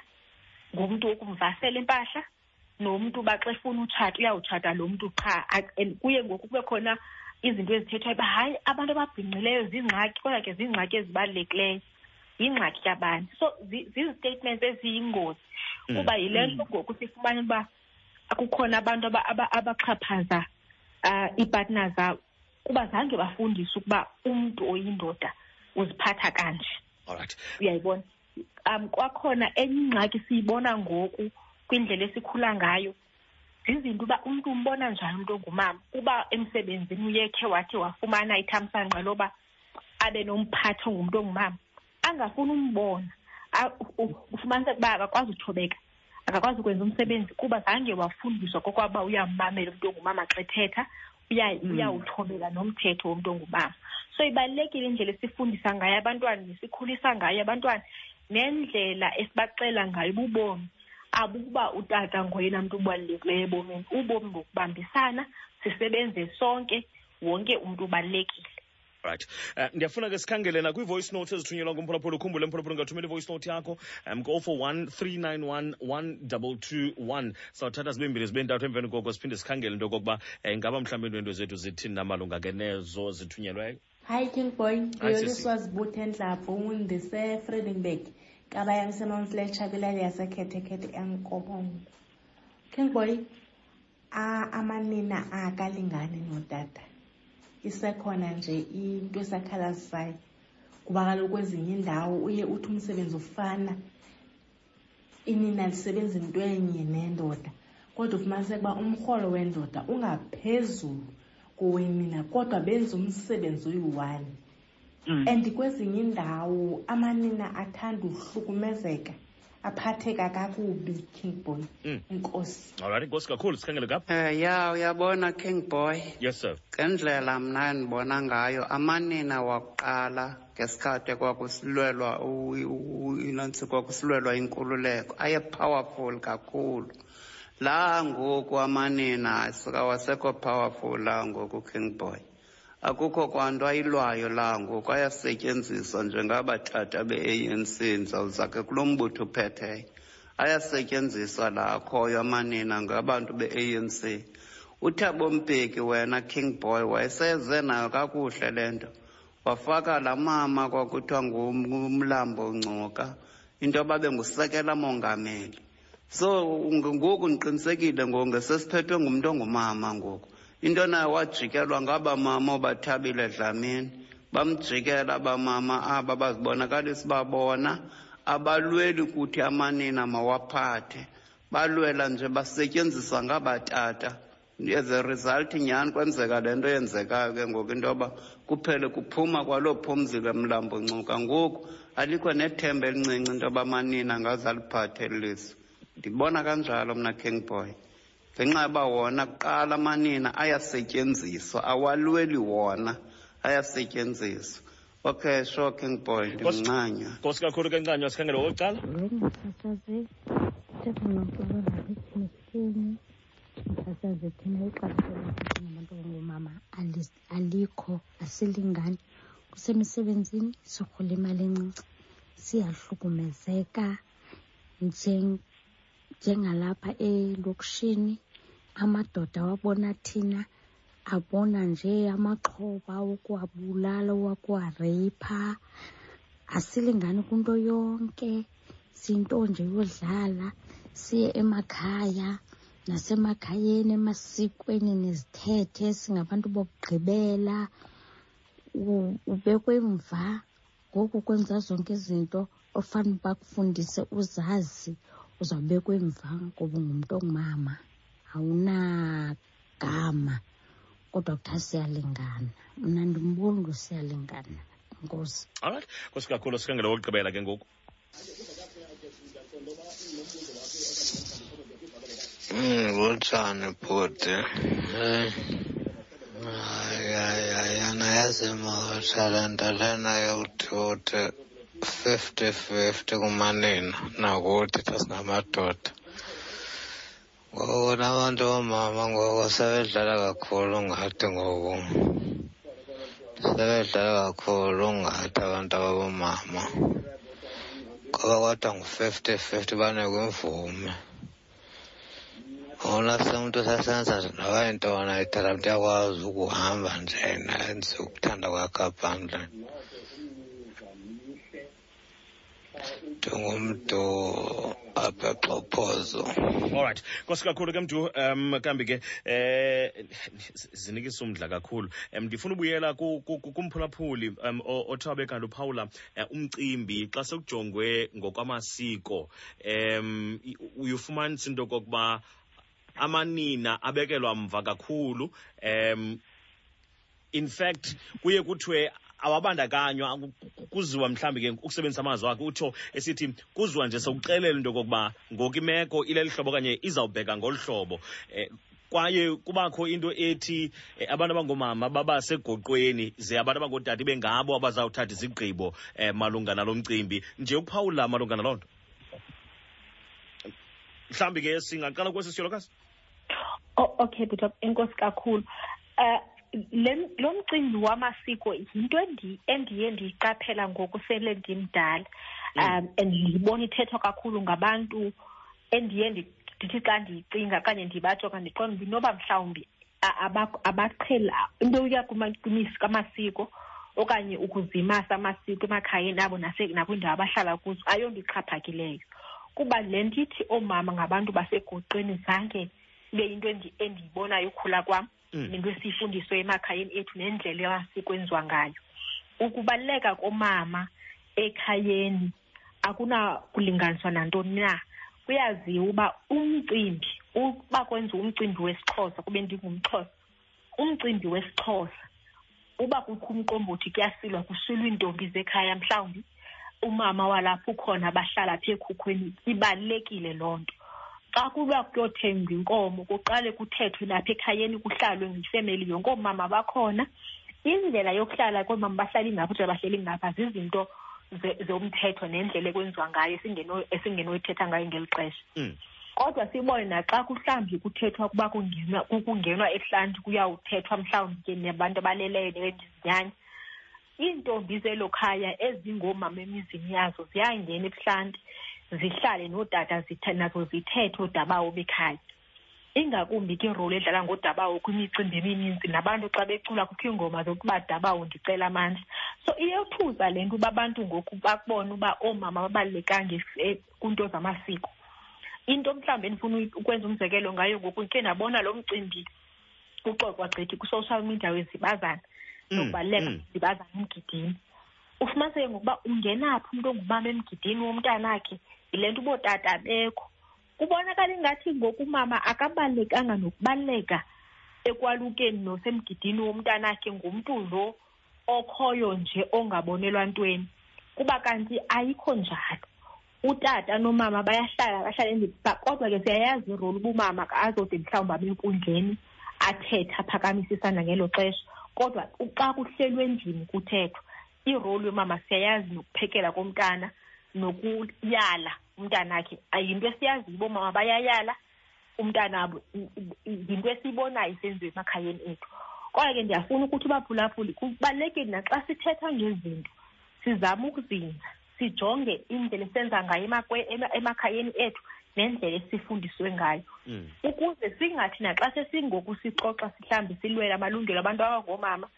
ngumntu wokumvasela impahla nomntu uba xa efuna utshata uyawutshata lo mntu qha. A- and kuye ngoku kube khona izinto ezithethwayo uba hayi abantu ababhinqileyo ziingxaki kodwa ke ziingxaki ezibalulekileyo. Yingxaki yabani so zi- zizi-statements eziyingozi. Mm. kuba yile nto ngoku sifumane uba kukhona abantu aba- aba- abaxhaphaza um iipartner zabo. Kuba zange bafundiswe ukuba umntu oyindoda uziphatha kanje. Alright uyayibona? Um kwakhona enye ingxaki siyibona ngoku kwindlela esikhula ngayo. Zizinto uba umntu umbona njani umntu ongumama? Uba emsebenzini uyekhe wathi wafumana ithamsanqa loba abe nomphathi ongumntu ongumama. Angafuni umbona A- u- u- ufumaniseka uba akakwazi uthobeka akakwazi ukwenza umsebenzi kuba zange wafundiswa kokwaba uyammamela umntu ongumama xa ethetha uya- uyawuthobela nomthetho womntu ongumama. So ibalulekile indlela esifundisa ngayo abantwana nesikhulisa ngayo abantwana nendlela esibaxela ngayo ububomi. Abukuba utata ngoyena mntu ubalulekileyo ebomini ubomi ngokubambisana sisebenze sonke wonke umntu ubalulekile right. Uh, ndiyafuna ke sikhangele nakwi-voice note ezithunyelwa ngumphulaphula ukhumbule mphulaphula ungathumela i-voice note yakho um ko-four one three nine one one double two one. Sawuthatha zibe mbili zibe ntathu emveni koko siphinde sikhangele into yokokuba um ingaba mhlawumbi iintwento zethu zithini namalunga ke nezo zithunyelweyo? Hi King Boy, ndiyoliswa zibuthe ndlaphu senomfletsha kwilali yasekhethekhethe enkobongo King Boy, a- amanina akalingani notata isekhona nje into esakhalazisayo kuba kaloku kwezinye iindawo uye uthi umsebenzi ufana inina lisebenza into enye nendoda. Kodwa ufumaniseka uba umrholo wendoda ungaphezulu kowenina kodwa benza umsebenzi uyi-one and kwezinye iindawo amanina athanda uhlukumezeka aphatheka kakubi king boy. Mm. inkosi. Alright inkosi kakhulu sikhangele kapha Eh ya uyabona King Boy? Yes sir. Ngendlela mna ndibona ngayo amanina wakuqala ngesikhathi kwakusilwelwa u- u- inantsi kwakusilwelwa inkululeko. Aye powerful kakhulu. La ngoku amanina sikawasekho powerful la ngoku King Boy akukho kwanto ayilwayo la ngoku ayasetyenziswa njengabathatha be-ANC ndizawuzake kulo mbutho uphetheyo ayasetyenziswa la akhoyo amanina ngabantu be-ANC uthabo mpeki wena king boy wayeseze nayo kakuhle le nto. Wafaka laa mama kwakuthiwa ngum- ngumlambo ngcuka into ababe ngusekela mongameli. So ngoku ndiqinisekile ngoku ngesesiphethwe ngumntu ongumama ngoku into nayo wajikelwa ngaba mama obathabile dlamini. Bamjikela abamama aba bazibonakalisa uba bona abalweli kuthi amanina mawaphathe. Balwela nje basetyenziswa ngabatata as a result nyhani kwenzeka le nto yenzekayo ke ngoku into yoba kuphele kuphuma kwaloo phumzile mlambo ncuka ngoku alikho nethemba elincinci into yoba amanina ngaze aliphathe ndibona kanjalo mna king boy ngenxa yoba wona kuqala amanina ayasetyenziswa awalweli wona ayasetyenziswa. Okay sure king boy nkosi kakhulu ke ncanywa sikhangele etyhini umsasazi thina ixabiso lethu nabantu ongumama alikho asilingani. Kusemisebenzini sirhola imali encinci siyahlukumezeka njen- njengalapha elokishini amadoda wabona thina abona nje amaxhoba wokuwabulala wokuwareyipha. Asilingani kwinto yonke siyinto nje yodlala siye emakhaya nasemakhayeni emasikweni nezithethe singabantu bokugqibela. Ubekwe mva ngoku kwenza zonke izinto ofanele bakufundise uzazi uzawubekwe mva ngoba ungumntu ongumama awunagama kodwa kuthiwa siyalingana. Mna ndimboni lo siyalingana enkosi alright nkosi kakhulu sikhangela wokugqibela ke ngoku. Kutshani bhuti? Heyi hayi hayi hayi yana yazimosha le nto lena yokuthiwa uthi fifty fifty kumanina. Nakuthi xa singamadoda. Ngoku nabantu boomama ngoku sebedlala kakhulu ngathi ngoku sebedlala kakhulu ngathi abantu ababoomama ngoba kodwa ngu-fifty fifty banikwa imvume Wona semuntu sasenza nje noba yintoni ayithanda mntu uyakwazi ukuhamba nje yena enze ukuthanda kwakhe aphandle ndingumntu apha exhophozo alright nkosi kakhulu ke mntu um kambi ke eh zinikisa umdla kakhulu. Um ndifuna ubuyela ku- ku- ku- kumphulaphuli um o- othiwa bekanti uphawula eh, umcimbi xa sekujongwe ngokwamasiko. Um ufumanisa into yokokuba amanina abekelwa mva kakhulu. Um in fact kuye kuthiwe awabandakanywa ku- ku- kuziwa mhlawumbi ke ukusebenzisa amazwi akhe utsho esithi kuziwa nje sewuxelela into yokokuba ngoku imeko ileli hlobo okanye izawubheka ngolu hlobo. Um kwaye kubakho into ethi eh, abantu abangoomama baba segoqweni ze abantu abangootata bengabo abazawuthatha izigqibo um malunga nalo mcimbi. Nje ukuphawula malunga naloo nto? Mhlawumbi ke singaqala kwesi siyolokazi okay butop enkosi kakhulu. Um lo mcimbi wamasiko yinto endi- endiye ndiyiqaphela ngoku sele ndimdala um and ndiyibona ithethwa kakhulu ngabantu endiye ndi- ndithi xa ndiyicinga okanye ndibajonga ndiqonda uba inoba mhlawumbi a- aba- abaqhela into yokuya kuma- kwimisi kamasiko okanye ukuzimasa amasiko emakhayeni abo nase- nakwiindawo abahlala kuzo ayonto ixhaphakileyo kuba le nto ithi oomama ngabantu basegoqweni zange ibe yinto endi- endiyibonayo ukhula kwam. Mm. Nento esiyifundiswe emakhayeni ethu nendlela amasiko enziwa ngayo. Ukubaluleka komama ekhayeni akunakulinganiswa nantoni na. Kuyaziwa uba umcimbi uba kwenziwa umcimbi wesixhosa kube ndingumxhosa. Umcimbi wesixhosa uba kukho umqombothi kuyasilwa kusilwa iintombi zekhaya mhlawumbi. Umama walapho ukhona bahlala apha ekhukhweni ibalulekile loo nto. Xa kuba kuyothengwa inkomo kuqale kuthethwe lapha ekhayeni kuhlalwe ngefemeli yonke oomama bakhona. Indlela yokuhlala koomama bahlali ngapha ukuthi bahleli ngapha zizinto ze- zomthetho nendlela ekwenziwa ngayo esingeno- esingenoyithetha ngayo ngeli xesha. Mm. kodwa sibone naxa kuhlawumbi kuthethwa kuba kungenwa kungenwa ehlanti kuyawuthethwa mhlawumbi ke nabantu abaleleyo nezinyanya iintombi zelo khaya ezingoomama emizini yazo ziyangena ebuhlanti. Zihlale nootata zithe- nazo zithethe oodabawo bekhaya. Ingakumbi ke iroli edlala ngodabawo kwimicimbi emininzi nabantu xa becula kukho iingoma zokuba dabawo ndicela amandla. So iyothusa le nto uba abantu ngoku babone uba oomama babalulekanga ef- e- kwiinto zamasiko. Into mhlawumbi endifuna uyi- ukwenza umzekelo ngayo ngoku ke ndabona lo mcimbi uxoxwa gqithi kwi-social media wezibazana. Mm, nokubaluleka mm. kwezibazana emgidini. Ufumaniseke ngokuba ungenaphi umntu ongumama emgidini womntanakhe yile nto ubootata bekho. Kubonakala ingathi ngoku umama akabalulekanga nokubaluleka ekwalukeni nosemgidini womntanakhe ngumntu lo okhoyo nje ongabonelwa ntweni. Kuba kanti ayikho njalo. Utata nomama bayahlala bahlala endlini Ba- kodwa ke siyayazi iroli uba umama azode mhlawumbi abe enkundleni athethe aphakamise isandla ngelo xesha. Kodwa u- xa kuhlelwe endlini kuthethwa. Iroli yomama siyayazi nokuphekela komntana nokuyala umntanakhe yinto esiyaziyo uba omama bayayala umntanabo I- i- yinto esiyibonayo isenziwa emakhayeni ethu. Kodwa ke ndiyafuna ukuthi ubaphulaphuli kubalulekile naxa sithetha ngezinto sizame ukuzinza sijonge indlela esenza ngayo emakwe- ema- emakhayeni ethu nendlela esifundiswe ngayo. Mm. ukuze singathi naxa sesingoku sixoxa mhlawumbi silwela amalungelo abantu abangoomama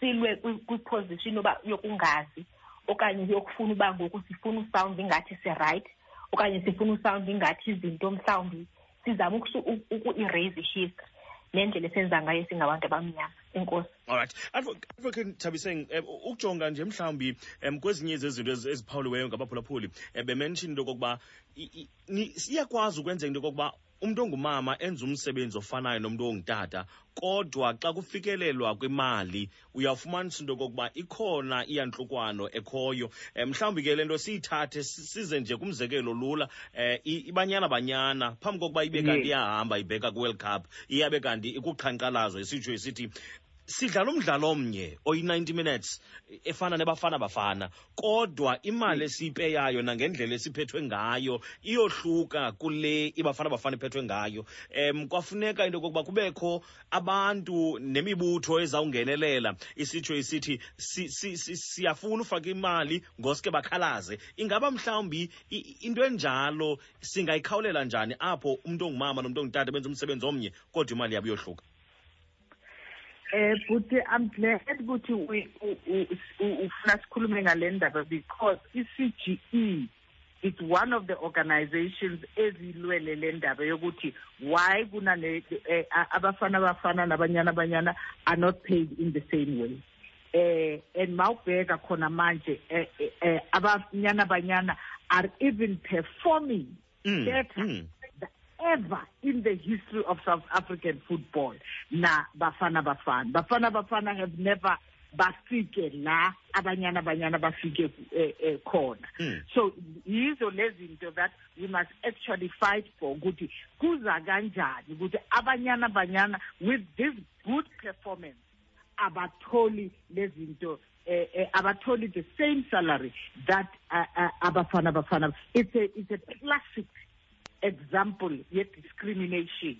silwe kwi- kwiposition yoba yokungazi okanye yokufuna uba ngoku sifuna usawundi ingathi sirayithi okanye sifuna usawundi ingathi izinto mhlawumbi sizame ukusu- u- uku-erase history nendlela esenza ngayo singabantu abamnyama. Enkosi alright advocate thabiseng um ukujonga nje mhlawumbi um kwezinye zezinto ezi- eziphawuliweyo ngabaphulaphuli um bemention into yokokuba i- i- ni- siyakwazi ukwenzeka into yokokuba umntu ongumama enza umsebenzi ofanayo nomntu ongutata kodwa xa kufikelelwa kwimali uyawufumanisa into yokokuba ikhona iyantlukwano ekhoyo. Um mhlawumbi ke le nto siyithathe size nje kumzekelo lula um ibanyana banyana phambi kokuba ibe kanti iyahamba ibheka kwiworld cup iyabe kanti ikuqhankqalazo isitsho isithi sidlala umdlalo omnye oyi-90 minutes efana nebafana bafana. Kodwa imali esiyipeyayo nangendlela esiphethwe ngayo iyohluka kule ibafana bafana iphethwe ngayo. Um kwafuneka into yokokuba kubekho abantu nemibutho ezawungenelela. Isitsho isithi si, si, si, siyafuna ufaka imali ngoske bakhalaze. Ingaba mhlawumbi into enjalo singayikhawulela njani apho umntu ongumama nomntu ongutata benza umsebenzi omnye kodwa imali yabo iyohluka Eh but I'm glad ukuthi we u- u- u- ufuna sikhulume ngale ndaba because i-CGE is one of the organizations ezilwele le ndaba yokuthi why kunale eh, abafana abafana nabanyana abanyana are not paid in the same way eh and mawubheka khona manje eh, eh, eh, abanyana abanyana are even performing Mm, better mm. Ever in the history of South African football na Bafana Bafana. Bafana Bafana have never bafike la abanyana abanyana bafike eh, eh, khona Mm. so yizo lezi zinto that we must actually fight for ukuthi kuza kanjani ukuthi abanyana abanyana with this good performance abatholi lezinto eh, abatholi the same salary that abafana bafana it's a it's a classic example yet discrimination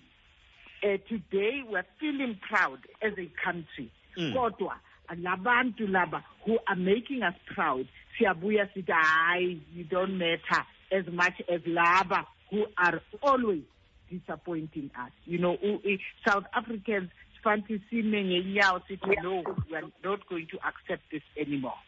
uh, today we're feeling proud as a country Mm. kodwa labantu laba who are making us proud siyabuya sithi hayi you don't matter as much as laba who are always disappointing us you know south africans fanti sime ngenyawo sithi no we are not going to accept this anymore.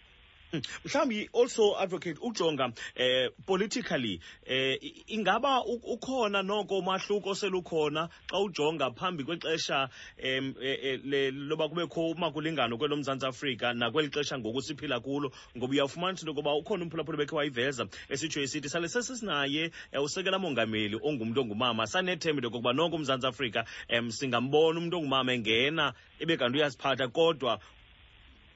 mhlawumbi also advocate ujonga eh politically eh ingaba ukhona noko umahluko oselukhona xa ujonga phambi kwexesha eh, eh, loba kubekho umakulingano kwelo mzantsi afrika nakweli xesha ngoku siphila kulo ngoba uyafumana into yokuba ukhona umphulaphula bekhe wayiveza esitsho esithi sale sesisinaye usekela mongameli ongumntu ongumama. Sanethemba into yokokuba noko umzantsi afrika um singambona umntu ongumama engena ebekanti uyaziphatha kodwa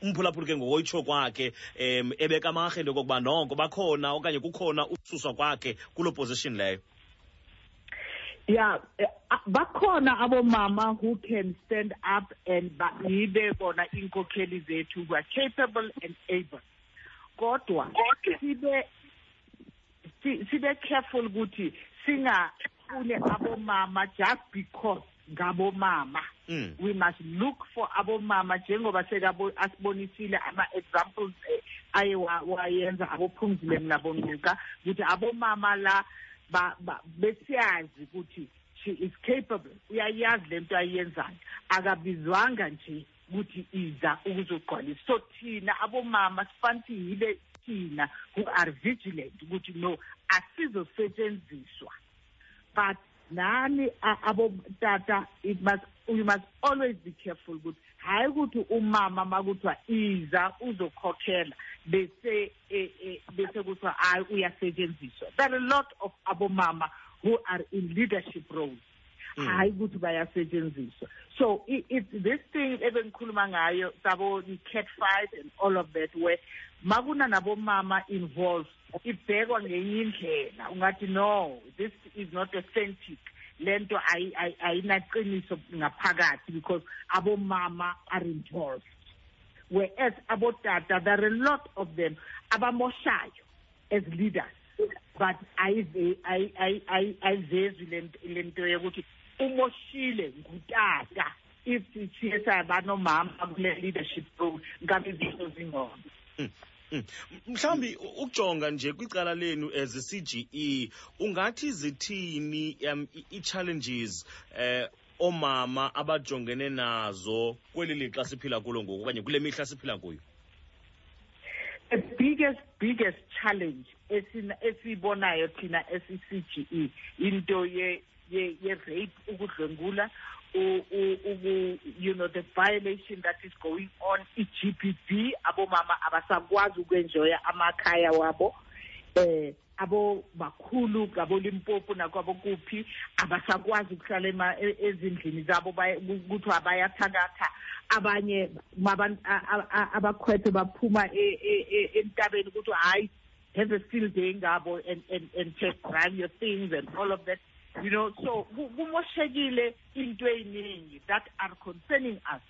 umphulaphuli ke ngokoyitsho kwakhe um ebeka amarhe into yokokuba noko bakhona okanye kukhona ukususwa kwakhe kuloo position leyo. Yeah eh, ah, bakhona abomama who can stand up and ba- yibe bona inkokheli zethu who are capable and able. Kodwa sibe si- sibe careful ukuthi singafune abomama just because ngabomama. Mm. we must look for abomama njengoba sekabo asibonisile ama-examples eh, aye wa- wayenza abophumzile mnaboncuka ukuthi abomama la ba- ba- besiyazi ukuthi she is capable uyayazi lento ayiyenzayo akabizwanga nje ukuthi iza ukuzogcwalisa so thina abomama sifanele yibe thina who are vigilant ukuthi no asizosetshenziswa. But nani abotata it must we must always be careful ukuthi hayi ukuthi umama makuthiwa iza uzokhokhela bese eh, eh, bese kuthiwa hayi uyasetshenziswa there are a lot of abomama who are in leadership roles. Mm. hayi ukuthi bayasetshenziswa. So i- it's this thing ebengikhuluma ngayo sabo i-cat fight and all of that where makuna nabomama involved ibhekwa ngenye indlela. Ungathi no this is not authentic. Lento ayi- ayi- ayinaqiniso ngaphakathi because abomama are involved. Whereas abotata there are a lot of them abamoshayo as leaders but ayive- ayi- ayi- ayi- ayivezwi lento- lento yokuthi umoshile ngutata if siye saba nomama kule leadership role ngabe izinto zingcono Mm. Mm. mhlawumbi u- ukujonga nje kwicala lenu as i-cge ungathi zithini um, i- i-challenges eh omama abajongene nazo kweli lixa siphila kulo ngoku okanye kule mihla siphila kuyo the biggest biggest challenge esina- esiyibonayo thina esi-CGE into ye ye ye rape ukudlwengula u- u- uku- you know the violation that is going on i-GBV abomama abasakwazi ukwenjoya amakhaya wabo eh abo bakhulu ngabo Limpopo nakwabo kuphi abasakwazi ukuhlala ema- e- ezindlini zabo baye- kuthiwa bayathakatha. Abanye maban- a- a- a- abakhwethe baphuma e- e- e- entabeni ukuthi hayi have a field day ngabo and and and just drive your things and all of that. You know so ku- kumoshekile into eyiningi that are concerning us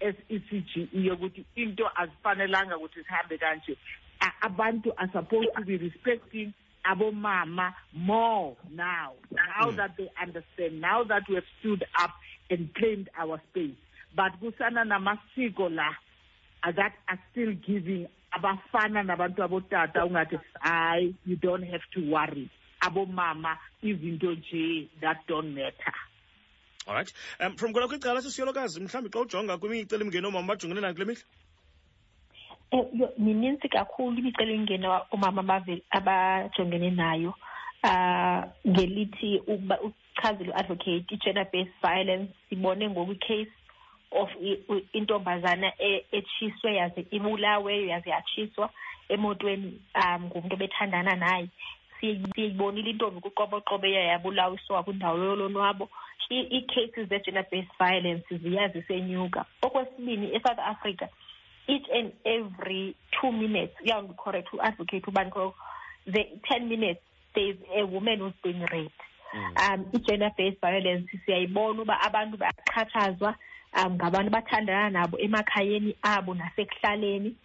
as ECGE yokuthi into azifanelanga ukuthi sihambe kanje. Abantu are supposed to be respecting abomama more now now Mm. that they understand now that we have stood up and claimed our space. But kusana namasiko la uh, that are still giving abafana nabantu abotata ungathi hayi you don't have to worry abomama izinto nje that don't matter. Alright um from kona kwicala sisiyolokazi mhlawumbi xa ujonga kwimiceli mngeni oomama bajongene nayo kule mihla? Eh, yo- mininzi kakhulu imicelimngeni omama abave- abajongene nayo. Ah ngelithi ukuba uchazile u-advocate i-gender based violence sibone ngoku i-case of i- u- intombazana e- etshiswe yaze ibulaweyo yaze yatshiswa emotweni um ngumntu ebethandana naye. Siye- siyibonile intombi kuqoboqobo eyayo yabulawiswa kwindawo yolonwabo. I- ii-cases ze-gender based violence ziya zisenyuka okwesibini esouth africa each and every two minutes uyawundi correct u-advocate ubani ko the ten minutes there's a woman who's being raped. Um i-gender based violence siyayibona uba abantu bayaxhatshazwa um ngabantu abathandana nabo emakhayeni abo nasekuhlaleni. Uh,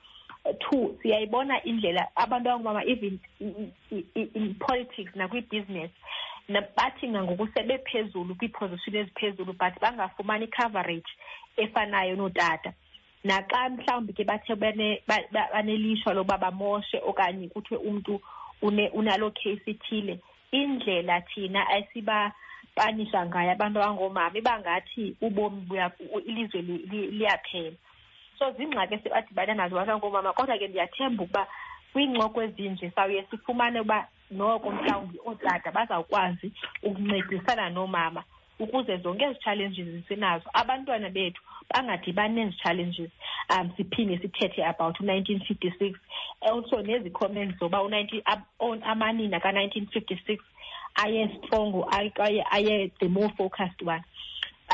two siyayibona indlela abantu abangomama even i- i- i- in politics nakwi-business na- bathi ngangoku sebephezulu kwiiposition eziphezulu but bangafumani i-coverage efanayo nootata. Naxa mhlawumbi ke bathe bane- ba- ba- banelishwa lokuba bamoshe okanye kuthiwe umntu une- unaloo case ithile indlela thina esibapanisha ngayo abantu abangoomama ibangathi ubomi buya- u- ilizwe li- li- liyaphela. So ziingxaki esibadibana nazo abantu abangoomama kodwa ke ndiyathemba ukuba kwiincoko ezinje sawuye sifumane uba noko mhlawumbi ootata bazawukwazi ukuncedisana noomama ukuze zonke ezi challenges sinazo. Abantwana bethu bangadibani nezi challenges um siphinde sithethe about u-nineteen fifty six. Also nezi comments zoba amanina ka-nineteen fifty six aye strong aye aye the more focused one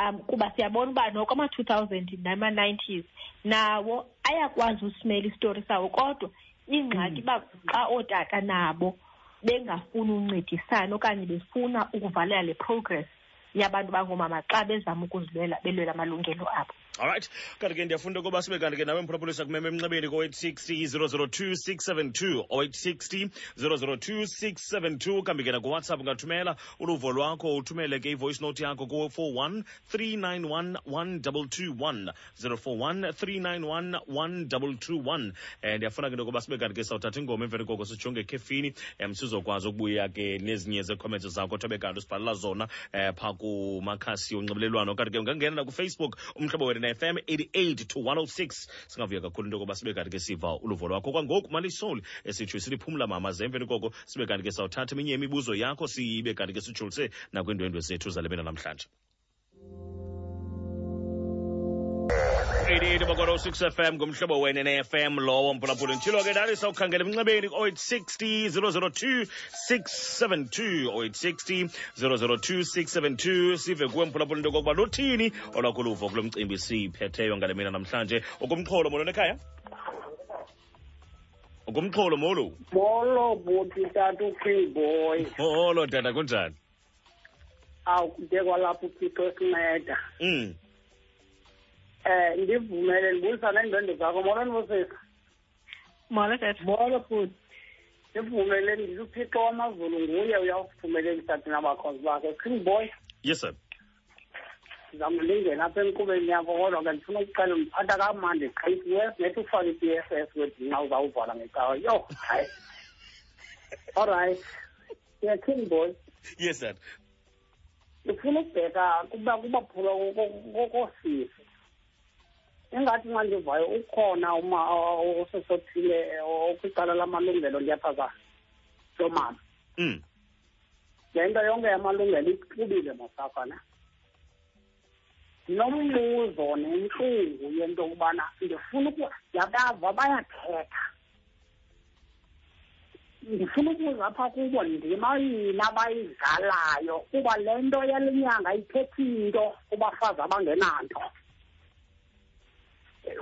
um kuba siyabona uba noko ama-two thousand nama-nineties nawo ayakwazi usimela isitori sawo kodwa ingxaki uba xa ootata nabo bengafuni uncedisana okanye befuna ukuvalela le progress yabantu bangoomama xa bezama ukuzilwela belwela amalungelo abo alright kanti ke ndiyafunda ukuba sibe kanti ke nawe mphulaphulisa kumeme emnxebeni ko-860 002 672 0860 002 672 kambi ke nakuwhatsapp ungathumela uluvo lwakho uthumele ke ivoice note yakho ku-41 391 1221 041 391 1221 um ndiyafuna ke ntokuba sibe kanti ke sawuthatha ingoma emveni koko sijonge ekhefini um sizokwazi ukubuya ke nezinye zeecomments zakho thobe kanti usibhalela zona um phaa kumakhasi onxibelelwano. Kanti ke ungangena nakufacebook umhlobo wena na-fm 88 to 106 singavuya kakhulu into yokuba sibe kanti ke siva uluvo lwakho. Kwangoku malisoli esitsho siliphumla mama ze emveni koko sibe kanti ke sawuthatha eminye imibuzo yakho sibe kanti ke sijolise nakwiindwendwe zethu zale mena namhlanje 88 bakoro 6 fm ngumhlobo wena ne-fm lowo mphulaphula ntshilo ke ndali sawukhangela emnxebeni ku-860 002 672 0860 002 672 sive kuwe mphulaphula into yokokuba luthini olwakho luvo kulo mcimbi siyiphetheyo ngale mina namhlanje ukumxholo molo nekhaya? Ukumxholo molo. Molo buti tata uking boy. Molo tata kunjani? Awukude kwalapho uthixo esinceda. Eh ndivumele ndibuyisa neendwendwe zakho molo ndibusisa molo tata molo futhi ndivumele ndithi uthixo wamazulu nguye uyawusivumelelisa thina bakhozi bakhe king boy yes sir ndizamlingena apha enkqubeni yakho kodwa ke ndifuna ukuxela ndiphatha kamandi gqithiwe nethi ufake i-p s s wedinxa uzawuvala ngecawa yo hayi all right yeah king boy yes sir ndifuna ukubheka kuba kubaphula kokosisi ingathi nxa ndivayo ukhona uma osesothile okwicala lamalungelo ndiyaphazana lomama mm. le nto yonke yamalungelo ixubile mosapha ne? Ndinombuzo nentlungu yento yokubana ndifuna uku yabava bayathetha ndifuna ukubuza apha kubo ndimayini abayidlalayo kuba le nto yale nyanga ithethi into kubafazi abangenanto.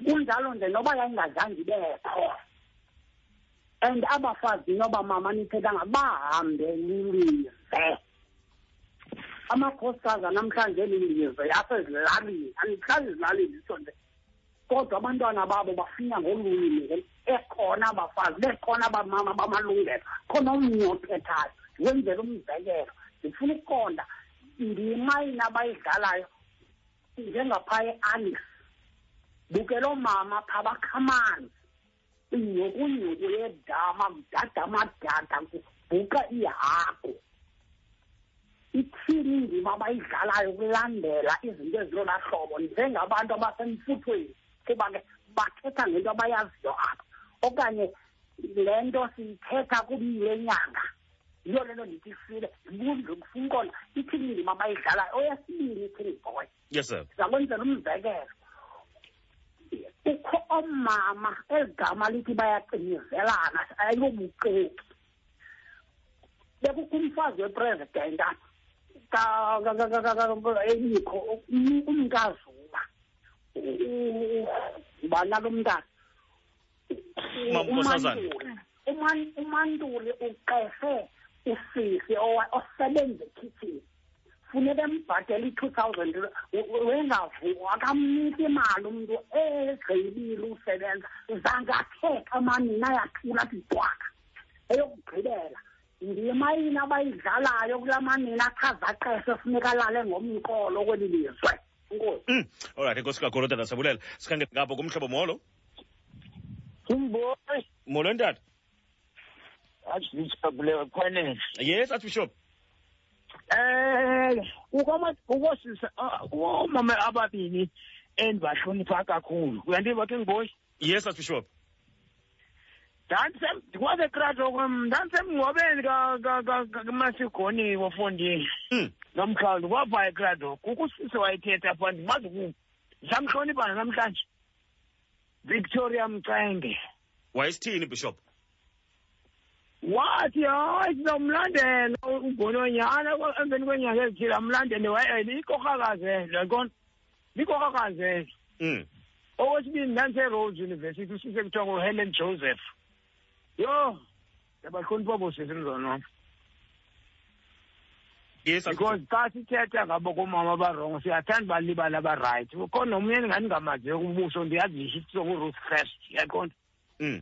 Kunjalo nje noba yayingazange ibekho and abafazi noba mama nithethanga bahambe lilize amakhosikazi anamhlanje lilize asezilalini andihlali ezilalini itsho nje. Kodwa abantwana babo bafuna ngolwimi ekhona abafazi bekhona abamama bamalungelo. Khona omnye othethayo wenzela umzekelo. Ndifuna ukuqonda ndimayini abayidlalayo? Njengaphaya e-alice bukela oomama phaa bakhamanzi inyukunyuku yedama kudadamadada kubhuka ihagu. Ithini indima abayidlalayo kulandela izinto ezilolaa hlobo? Njengabantu abasemfuthweni kuba ke bathetha ngento abayaziyo apha. Okanye le nto siyithetha kubile nyanga yiyo le nto ndithi ifile ndibuze kufuna uqonda ithini indima abayidlalayo? Oyesibini ithini boy? Yes sir. Ndiza kwenzela umzekelo. Kukho omama eli gama lithi bayacinizelana ayilobuxoki. Bekukho umfazi wepresident ebikho umntazuma ubana lo mntana? Umantuli umantuli uqeshe usisi osebenza ekhithini funeka embhatele i-two thousand wengavuka akamniki imali umntu egqibile usebenza zange athetha amanina ayathula athi twaka eyokugqibela ndimayini abayidlalayo kulaa manina achaza aqeshe funeka alale ngomqolo kweli lizwe enkosi Mm. Alright, enkosi kakhulu tata siyabulela. Sikhangele ngapho kumhlobo molo. Umboy. Molo ntata. Asijabule khona. Yes, Archbishop. Eh, ukoma ukosisa omama ababini endibahlonipha kakhulu. Uyandiva ke ngoyi? Yes, Archbishop. Ndandisem ndikwaze krato kwam ndandisemngcwabeni ka ka ka kamasigoni wofondini. Mm. Nomkhawulo kwapha ekrato kukusise wayethetha apha ndimazi ku samhlonipha namhlanje. Victoria Mcenge. Wayesithini Bishop? Wathi hayi sizawumlandela ugononyana emveni kwenyanga ezithile amlandele elo yaqona likorhakazi elo Mm. okwesibini ndandise-rhodes university usise kuthiwa nguhelen joseph. Yho ndiyabahlonipha bosisi mzonwam Yes, because xa sithetha ngabo koomama abarongo siyathanda balibala abarayithi ukhona omnye endingathi ngamaziyo kubuso ndiyazi yihitso kuruth first yaqonda Mm.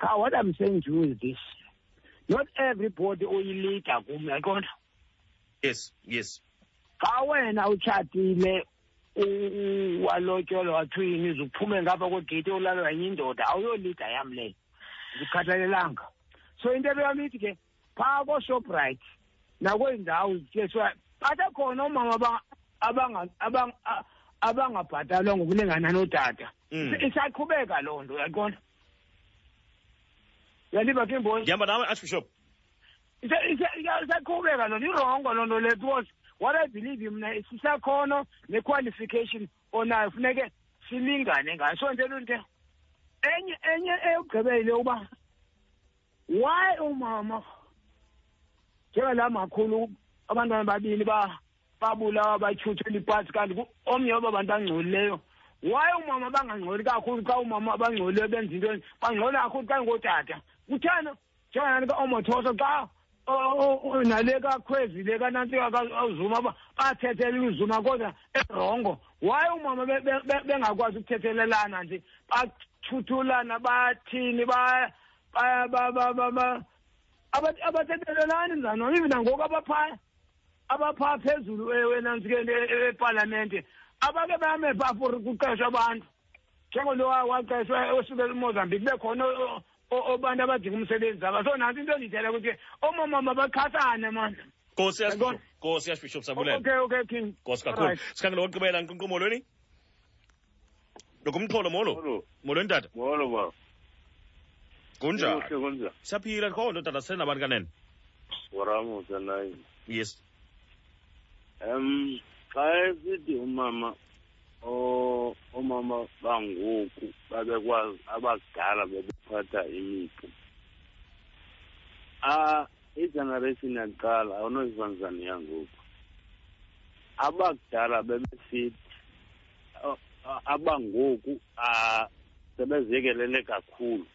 Cha, what I'm saying to you is this. Not everybody uyilida kum, yaqonda? Yes, yes. Xa wena utshatile u- walotyolwa wathwini uze uphume ngapha kwegeyiti olalwa yenye indoda awuyolida yam leyo ndikhathalelanga so into yam ithi ke phaa kooShoprite nakwezi ndawo zityeswa basekhona oomama aba- abanga- abang- a- abangabhatalwa ngokulingana nootata Mm. isaqhubeka loo nto yaqonda uyaliva ke mboni Ngihamba nawe Archbishop. Isa- isa- isa- isaqhubeka loo nto irongo loo nto le because what i believe mna sisakhono ne-qualification onayo funeke silingane ngayo. So ntelo nto enye enye eyokugqibele uba why umama njengalaa makhulu abantwana babini ba babulawa batyhuthela ipasi kanti omnye waba bantu angcolileyo why umama bangangcoli kakhulu xa umama abangcolileyo benza into bangcola kakhulu xa ngootata. Kuthana njenganani ka-omothoso xa o- o- o- nale kakhwezi le kanantsika kazuma ba- bathethela uzuma kodwa erongo. Why umama be- be- be- bengakwazi ukuthethelelana nje? Bathuthulana bathini ba- ba- ba- ba- ba- ba- aba- abathethelelani mzanam even nangoku abaphaya abaphaa phezulu enantsikeni epalamente. Abake bame phaa for kuqeshwa abantu. Njengolo waqeshwa osukela umozambique bekhona obantu abadinga umsebenzi abasona nanto into endiyithela ukuthi oomamama baqhathane mona nkosi yasibishop nkosi yasibishop sabulela okay okay king. Nkosi molo. Molweni tata molo ba kunjani siyaphila kho nto tata sisenabantu kanene. Waramusa yes. Um xa esithi umama omama bangoku babekwazi abakudala bebephatha imipu ah igeneration yakuqala awunoyifanisa yangoku. Abakudala bebesithi a- a- abangoku ah sebezekelele kakhulu.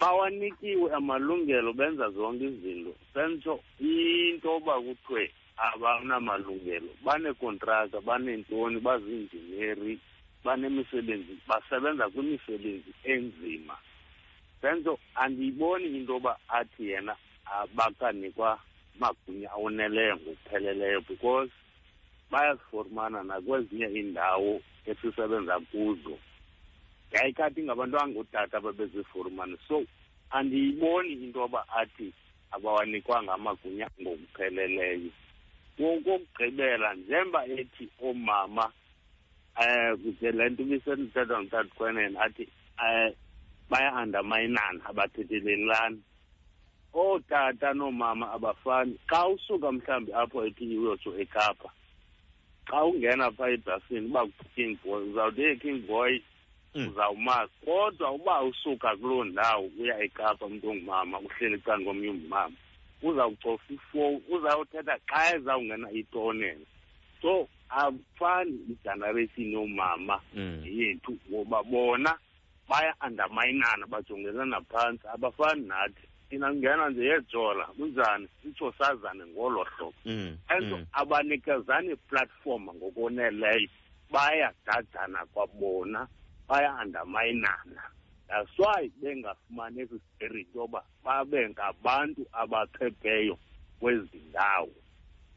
Bawanikiwe amalungelo benza zonke izinto. Sentsho into yoba kuthiwe abanamalungelo baneekontraka baneentoni baziinjineri banemisebenzi basebenza kwimisebenzi enzima. Sentsho andiyiboni into yoba athi yena abakanikwa magunya awoneleyo ngokupheleleyo because bayazifumana nakwezinye iindawo esisebenza kuzo. Yayikathi ngabantu angootata babezifumane so andiyiboni into yoba athi abawanikwanga amagunya ngokupheleleyo kokugqibela njengoba ethi oomama um kude le nto ibisenithetha ngutata kwenene athi um baya-andamayinana abathethelelani. Ootata noomama abafani. Xa usuka mhlawumbi apho ethi uyotsho ekapa xa ungena phaa ebhasini uba king boy uzawuthi hey king boy uzawumazi. Kodwa uba usuka kuloo ndawo uya ekapa umntu ongumama uhleli cani komnye ungumama uzawucofa ifowuni uzawuthetha xa ezawungena itonela so afani igeneration yoomama yethu ngoba bona baya-andamayinana bajongelana phantsi abafani nathi. Thina kungena nje yejola kunjani? Sitsho sazane ngolo hlobo. Enzo abanikezani iplatform ngokoneleyo bayadadana kwabona baya-andamayinana that's why bengafumani esi spirit yoba babe ngabantu abaphepheyo kwezi ndawo.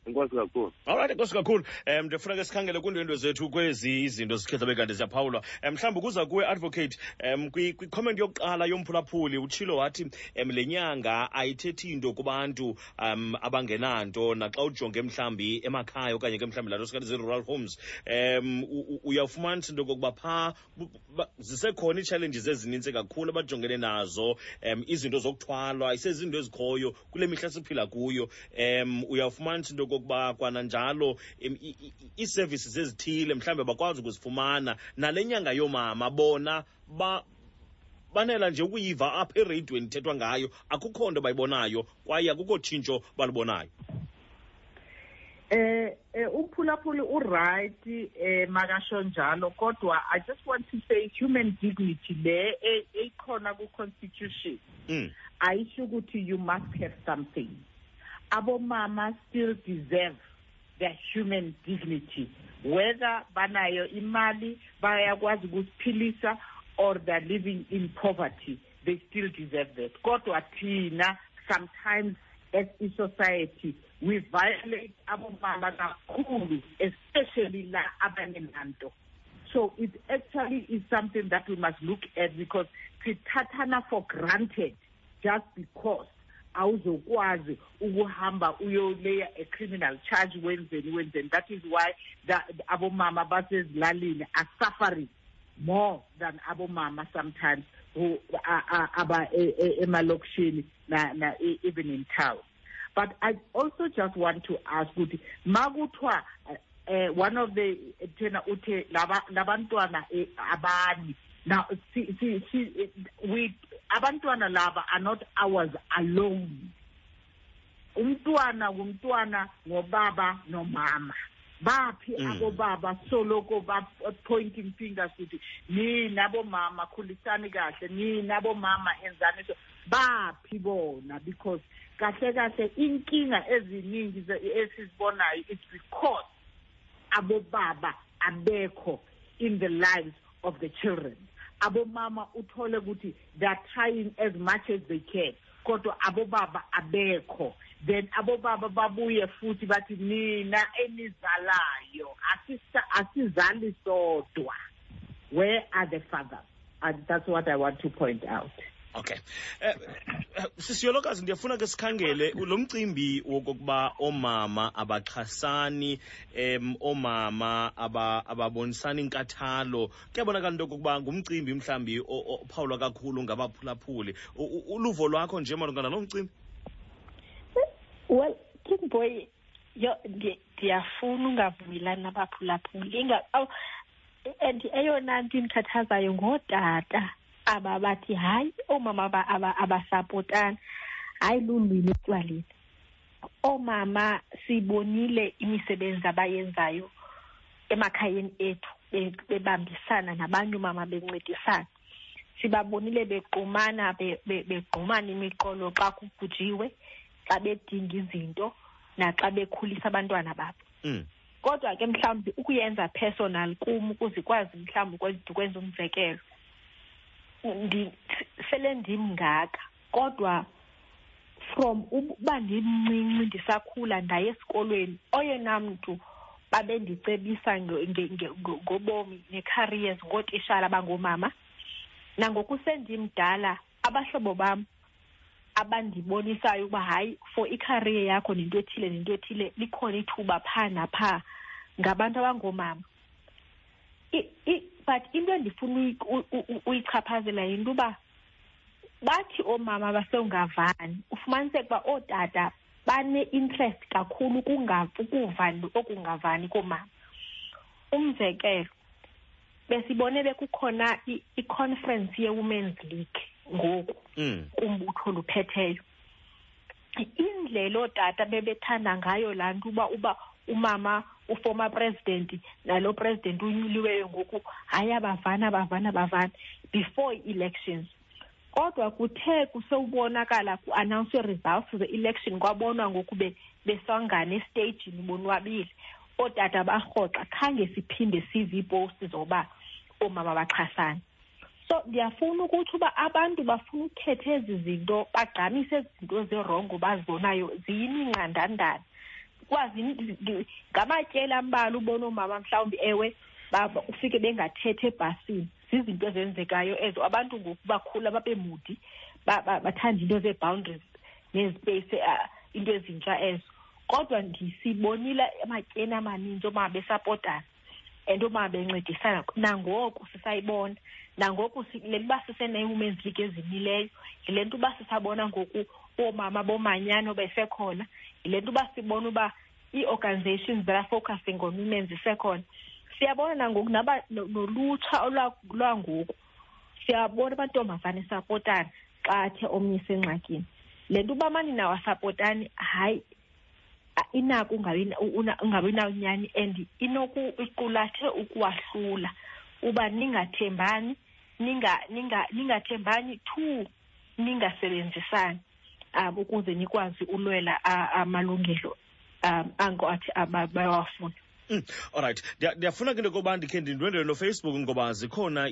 Enkosi kakhulu. Alright enkosi kakhulu. Um ndifuna ke sikhangele kwiindwendwe zethu kwezi izinto zikhetha bekanti ziyaphawulwa. Um mhlawumbi kuza kuwe advocate um kwicomment yokuqala yomphulaphuli utshilo wathi um le nyanga ayithethi nto kubantu um abangenanto. Naxa ujonge mhlawumbi emakhaya okanye ke mhlawumbi lanto sikhathi zii-rural homes um u- u- into yokokuba phaa zisekhona ii-challenges ezinintsi kakhulu abajongene nazo. Um izinto zokuthwalwa isezinto ezikhoyo kule mihla siphila kuyo. Um uyafumanisa into yokokuba kwananjalo ii-services ezithile mhlawumbi bakwazi ukuzifumana. Nale nyanga yoomama bona ba banela nje ukuyiva apha ereydiweni ithethwa ngayo. Akukho nto bayibonayo kwaye akukho tshintsho balubonayo eh eh, umphulaphuli uright eh makasho njalo kodwa i just want to say human dignity le eyikhona ekhona ku constitution mm. ayisho ukuthi you must have something abomama still deserve their human dignity. Whether banayo imali bayakwazi ukusiphilisa or they're living in poverty they still deserve that. Kodwa thina sometimes as a society we violate abomama kakhulu especially la abanenanto. So it actually is something that we must look at because sithathana for granted just because awuzokwazi ukuhamba uyoleya a criminal charge wenzeni wenzeni. That is why abomama basezilalini are suffering more than abomama sometimes who aba emalokishini na, na even in town. But i also just want to ask ukuthi makuthiwa uh, one of the tena uthe laba labantwana eh, abani now see, see, see, we abantwana laba are not ours alone. Umntwana ngumntwana ngobaba nomama. Baphi Mm. abobaba? Soloko ba-pointing fingers ukuthi nina bomama khulisani kahle. Nina bomama enzani so baphi bona? Because kahle kahle inkinga eziningi esizibonayo is because abobaba abekho in the lives of the children. Abomama uthole ukuthi they're trying as much as they can. Kodwa abobaba abekho. Then abobaba babuye futhi bathi nina enizalayo asizali sodwa. Where are the fathers? And that's what i want to point out okay. Eh, sisiyolokazi ndiyafuna ke sikhangele lo mcimbi wokokuba oomama abaxhasani um oomama aba- ababonisani inkathalo. Kuyabonakala into yokokuba ngumcimbi mhlawumbi ophawulwa kakhulu ngabaphulaphuli. Uluvo lwakho nje malunga nalo mcimbi? Well king boy yo ndiyafuna ungavumelani nabaphulaphuli. And eyona nto indikhathazayo ngootata aba bathi hayi oomama aba- aba- abasapotana. Hayi lulwimi etywaleni oomama sibonile imisebenzi abayenzayo emakhayeni ethu be- bebambisana nabanye oomama bencedisana. Sibabonile bequmana be- be- begqumana imiqolo xa kugujiwe xa bedinga izinto naxa bekhulisa abantwana babo. Mm. kodwa ke mhlawumbi ukuyenza personal kum ukuze ikwazi mhlawumbi ukwenza ukwenza umzekelo ndi sele ndimngaka kodwa from uba ndimncinci ndisakhula ndaye esikolweni oyena mntu babendicebisa nge- nge- nge- ngo- ngobomi nee-careers ngootishala abangoomama. Nangoku sendimdala abahlobo bam abandibonisayo uba hayi for icareer yakho nento ethile nento ethile likhona ithuba phaa naphaa ngabantu abangoomama. I- i- but into endifuna uyi- u- u- u- uyichaphazela yinto uba bathi oomama basengavani. Ufumaniseke uba ootata bane-interest kakhulu kunga- ukuvani okungavani koomama. Umzekelo besibone bekukhona i- i-conference ye-women's league ngoku Mm. kumbutho oluphetheyo. Indlela ootata bebethanda ngayo laa nto uba uba umama uformer president nalo president unyuliweyo ngoku hayi abavana bavana bavana before i-elections. Kodwa kuthe kusewubonakala ku-announce results ze-election kwabonwa ngoku be- besangana esteyijini bonwabile. Ootata barhoxa khange siphinde sive iiposti zoba oomama baxhasana. So ndiyafuna ukuthi uba abantu bafuna ukhetha ezi zinto bagqamise ezi zinto zirongo bazibonayo ziyimingqandandana kwazi ngamatyeli ambalwa ubona oomama mhlawumbi ewe ba- ba- ufike bengathetha ebhasini. Zizinto ezenzekayo ezo. Abantu ngoku bakhula babe mudi ba- ba- bathanda into zee-boundaries nezipeyisi uh, into ezintsha ezo. Kodwa ndisibonile ematyeni amaninzi oomama besapotana and oomama bencedisana. Nangoku sisayibona. Nangoku si- le nto uba sisene-women's league ezimileyo yile nto uba sisabona ngoku oomama bomanyano besekhona yile nto uba sibona uba ii-organizations that are focusing on women zisekhona siyabona nangoku naba no- nolutsha olwa- lwangoku siyabona amantombazane esapotana xa athe omnye isengxakini le nto uba manina wasapotani hayi a- inako ungabi una- ungabi nawunyani and inoku iqulathe ukuwahlula uba ningathembani ninga ninga ningathembani two ningasebenzisani. Um ukuze nikwazi ulwela a- amalungelo um ango athi aba- bayawafuna Mm, alright Ndiya- ndiyafuna ke into yokuba ndikhe ndindwendwele nofacebook ngoba zikhona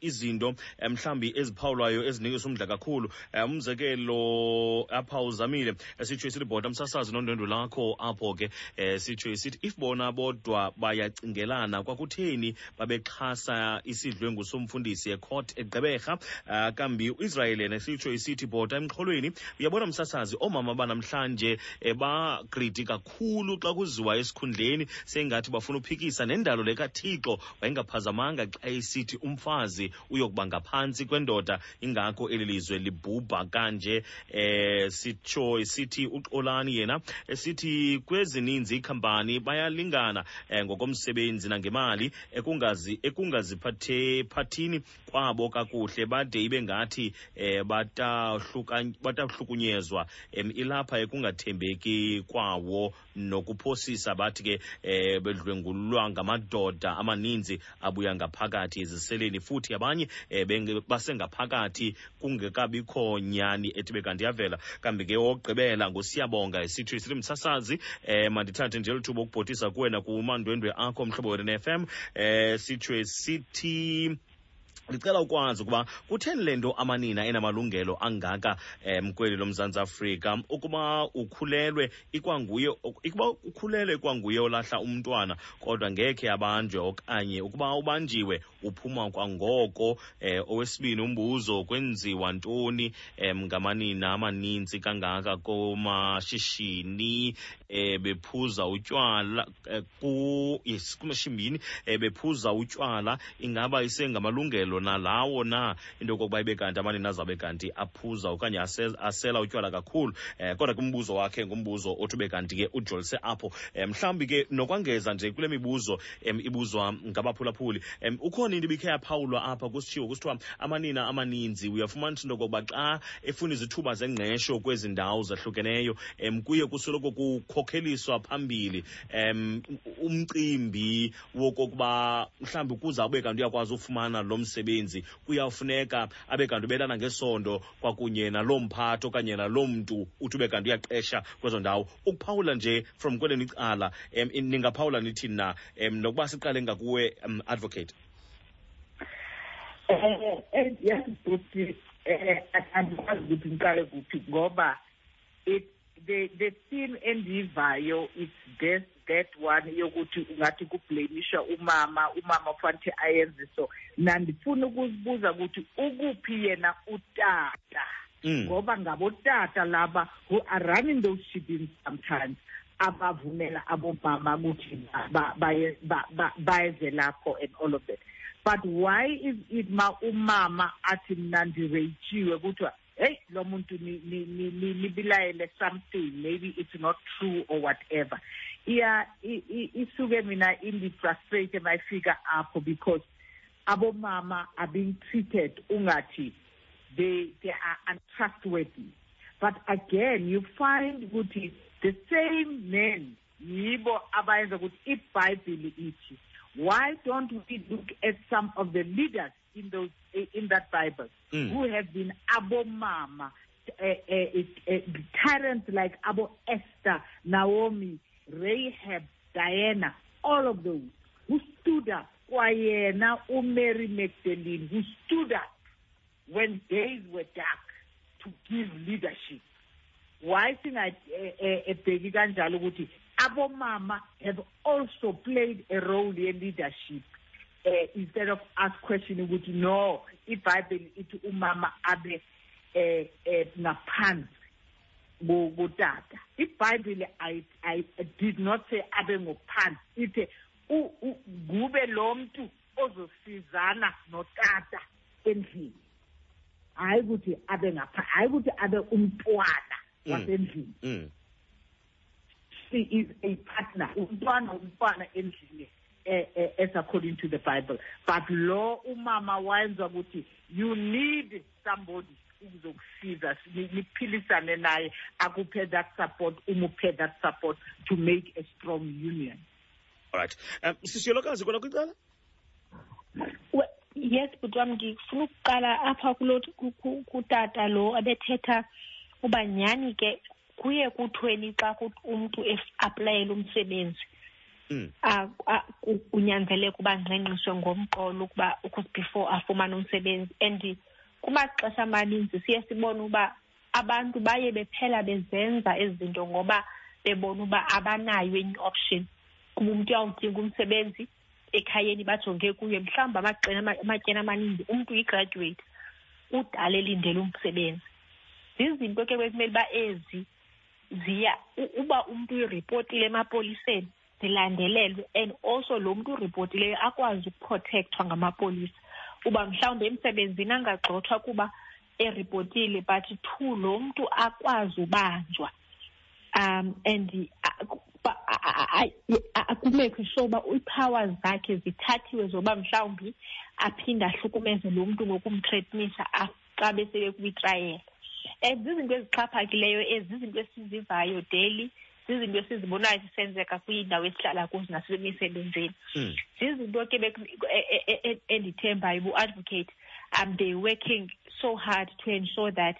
izinto mhlambi mhlawumbi eziphawulwayo ezinikisa umdla kakhulu. Um umzekelo apha uzamile sitsho isithi bhota msasazi nondwendwe lakho apho ke um sitsho isithi if bona bodwa bayacingelana kwakutheni babexhasa isidlwengu somfundisi ecourt egqeberha? Uh, kambi uisrael yena sitsho isithi bhota emxholweni uyabona msasazi oomama banamhlanje um bagridi kakhulu xa kuziwa esikhundleni sengathi bafuna uphikisa nendalo lekathixo wayengaphazamanga xa esithi umfazi uyokuba ngaphantsi kwendoda. Ingako eli lizwe libhubha kanje eh sitsho sithi uxolani yena esithi kwezininzi ikhampani bayalingana eh, ngokomsebenzi nangemali ekungazi ekungaziphathe phathini kwabo kakuhle. Bade ibe ngathi eh batahlukunyezwa eh, ilapha ekungathembeki kwawo nokuphosisa. Bathi ke eh bedlwengulwa ngamadoda amaninzi abuya ngaphakathi eziseleni. Futhi abanye um basengaphakathi kungekabikho nyani ethi kanti yavela kambi ke wokugqibela ngusiyabonga esithi sithi msasazi um mandithathe nje lithuba ukubhotisa kuwena kumandwendwe akho mhlobo wena FM um sithwe sithi ndicela ukwazi ukuba kutheni le nto amanina enamalungelo angaka um kweli lomzantsi afrika? Ukuba ukhulelwe ikwanguye ukuba ukhulelwe ikwanguye olahla umntwana kodwa ngekhe abanjwe okanye ukuba ubanjiwe uphuma kwangoko um owesibini umbuzo kwenziwa ntoni um ngamanina amaninzi kangaka komashishini eh bephuza utywala eh, ku yesikumashimini eh, bephuza utywala ingaba isengamalungelo nalawo na into yokokuba ibe kanti amanina azawube kanti aphuza okanye asela utywala kakhulu. Um kodwa ke umbuzo wakhe ngumbuzo othi ube kanti ke ujolise apho. Um mhlawumbi ke nokwangeza nje kule mibuzo um ibuzwa ngabaphulaphuli um ukhona into ibikhe yaphawulwa apha kusitshiwo kusithiwa amanina amaninzi uyafumanisa into yokokuba xa efuna izithuba zengqesho kwezi ndawo zahlukeneyo um kuye kusoloko kukhokheliswa phambili um umcimbi wokokuba mhlawumbi ukuze abe kanti uyakwazi ufumana lo msebenzi kuyawufuneka abe kanti ubelana ngesondo kwakunye naloo mphathi okanye naloo mntu uthi ube kanti uyaqesha kwezo ndawo. Ukuphawula nje from kweleni icala um ningaphawula nithi na um nokuba siqale ngakuwe um advocate. Eh eh yazi futhi eh andikwazi ukuthi ngiqale kuphi ngoba it the the theme endiyivayo it's that that one yokuthi ungathi kublameisha umama umama kufanele ayenze so. Nandifuna ukuzibuza ukuthi ukuphi yena utata? Ngoba ngabotata laba who are running those shippings sometimes abavumela abomama ukuthi ba- baye- ba- ba- bayenze lapho and all of that. But why is it ma umama athi mna ndireyitshiwe kuthiwa hey lo muntu nibilayele something maybe it's not true or whatever. Iya isuke mina indi-frustrate mayifika apho because abomama are being treated ungathi they they are untrustworthy. But again you find ukuthi the same men yibo abayenza ukuthi ibhayibhili ithi why don't we look at some of the leaders in those in that bible Mm. who have been abomama uh, uh, uh, tyrants like abo esther naomi rahab diana all of those who stood up kwayena umary magdalene who stood up when days were dark to give leadership why singabheki kanjalo ukuthi abomama have also played a role ye-leadership uh, instead of us questioning ukuthi no ibhayibheli ithi umama abe eh eh ngaphansi ko- kotata ibhayibheli I, I did not say abe ngophansi ithe kube lo muntu ozosizana notata endlini hayi ukuthi abe ngapha hayi ukuthi abe umntwana Mm. wasendlini Mm. she is a partner umntwana umntwana endlini Eh, eh, eh, as according to the bible. But lo umama wayenza ukuthi you need somebody ukuzokusiza. Ni- niphilisane naye akuphe that support umuphe that support to make a strong union. Alright um sisiyolokazi kona kwicala? We- yes bhuti wam ndifuna ukuqala apha kulo ku- ku- kutata lo abethetha uba nyhani ke kuye kuthweni xa kuthi umntu aplayela umsebenzi. a- a- ku- kunyanzeleka uba ngqengqiswe ngomqolo ukuba ukuthi before afumane umsebenzi. And kumaxesha amaninzi siye sibone uba abantu baye bephela bezenza ezi zinto ngoba bebona uba abanayo enye option kuba umntu uyawudinga umsebenzi ekhayeni bajonge kuye. Mhlawumbi amaqela ama- amatyeni amaninzi umntu uyigraduate udala elindele umsebenzi. Zizinto ke bekumele uba ezi ziya u- uba umntu uyiripotile emapoliseni. Zilandelelwe and also lo mntu uripotileyo akwazi ukuprotecthwa ngamapolisa. Uba mhlawumbi emsebenzini angagxothwa kuba eripotile but two lo mntu akwazi ubanjwa. Um and uh, ba- a- a- a- a- kumekwe sure uba ii-powers zakhe zithathiwe zoba mhlawumbi aphinde ahlukumeze lo mntu ngokumthreatenisa af- xa besele kwitrayela um zizinto ezixhaphakileyo ezi zizinto esizivayo daily zizinto esizibonayo zisenzeka kwiindawo esihlala kuzo nasemisebenzini zizinto ke beku- e- e- e- e- endithembayo bu-advocate um they're working so hard to ensure that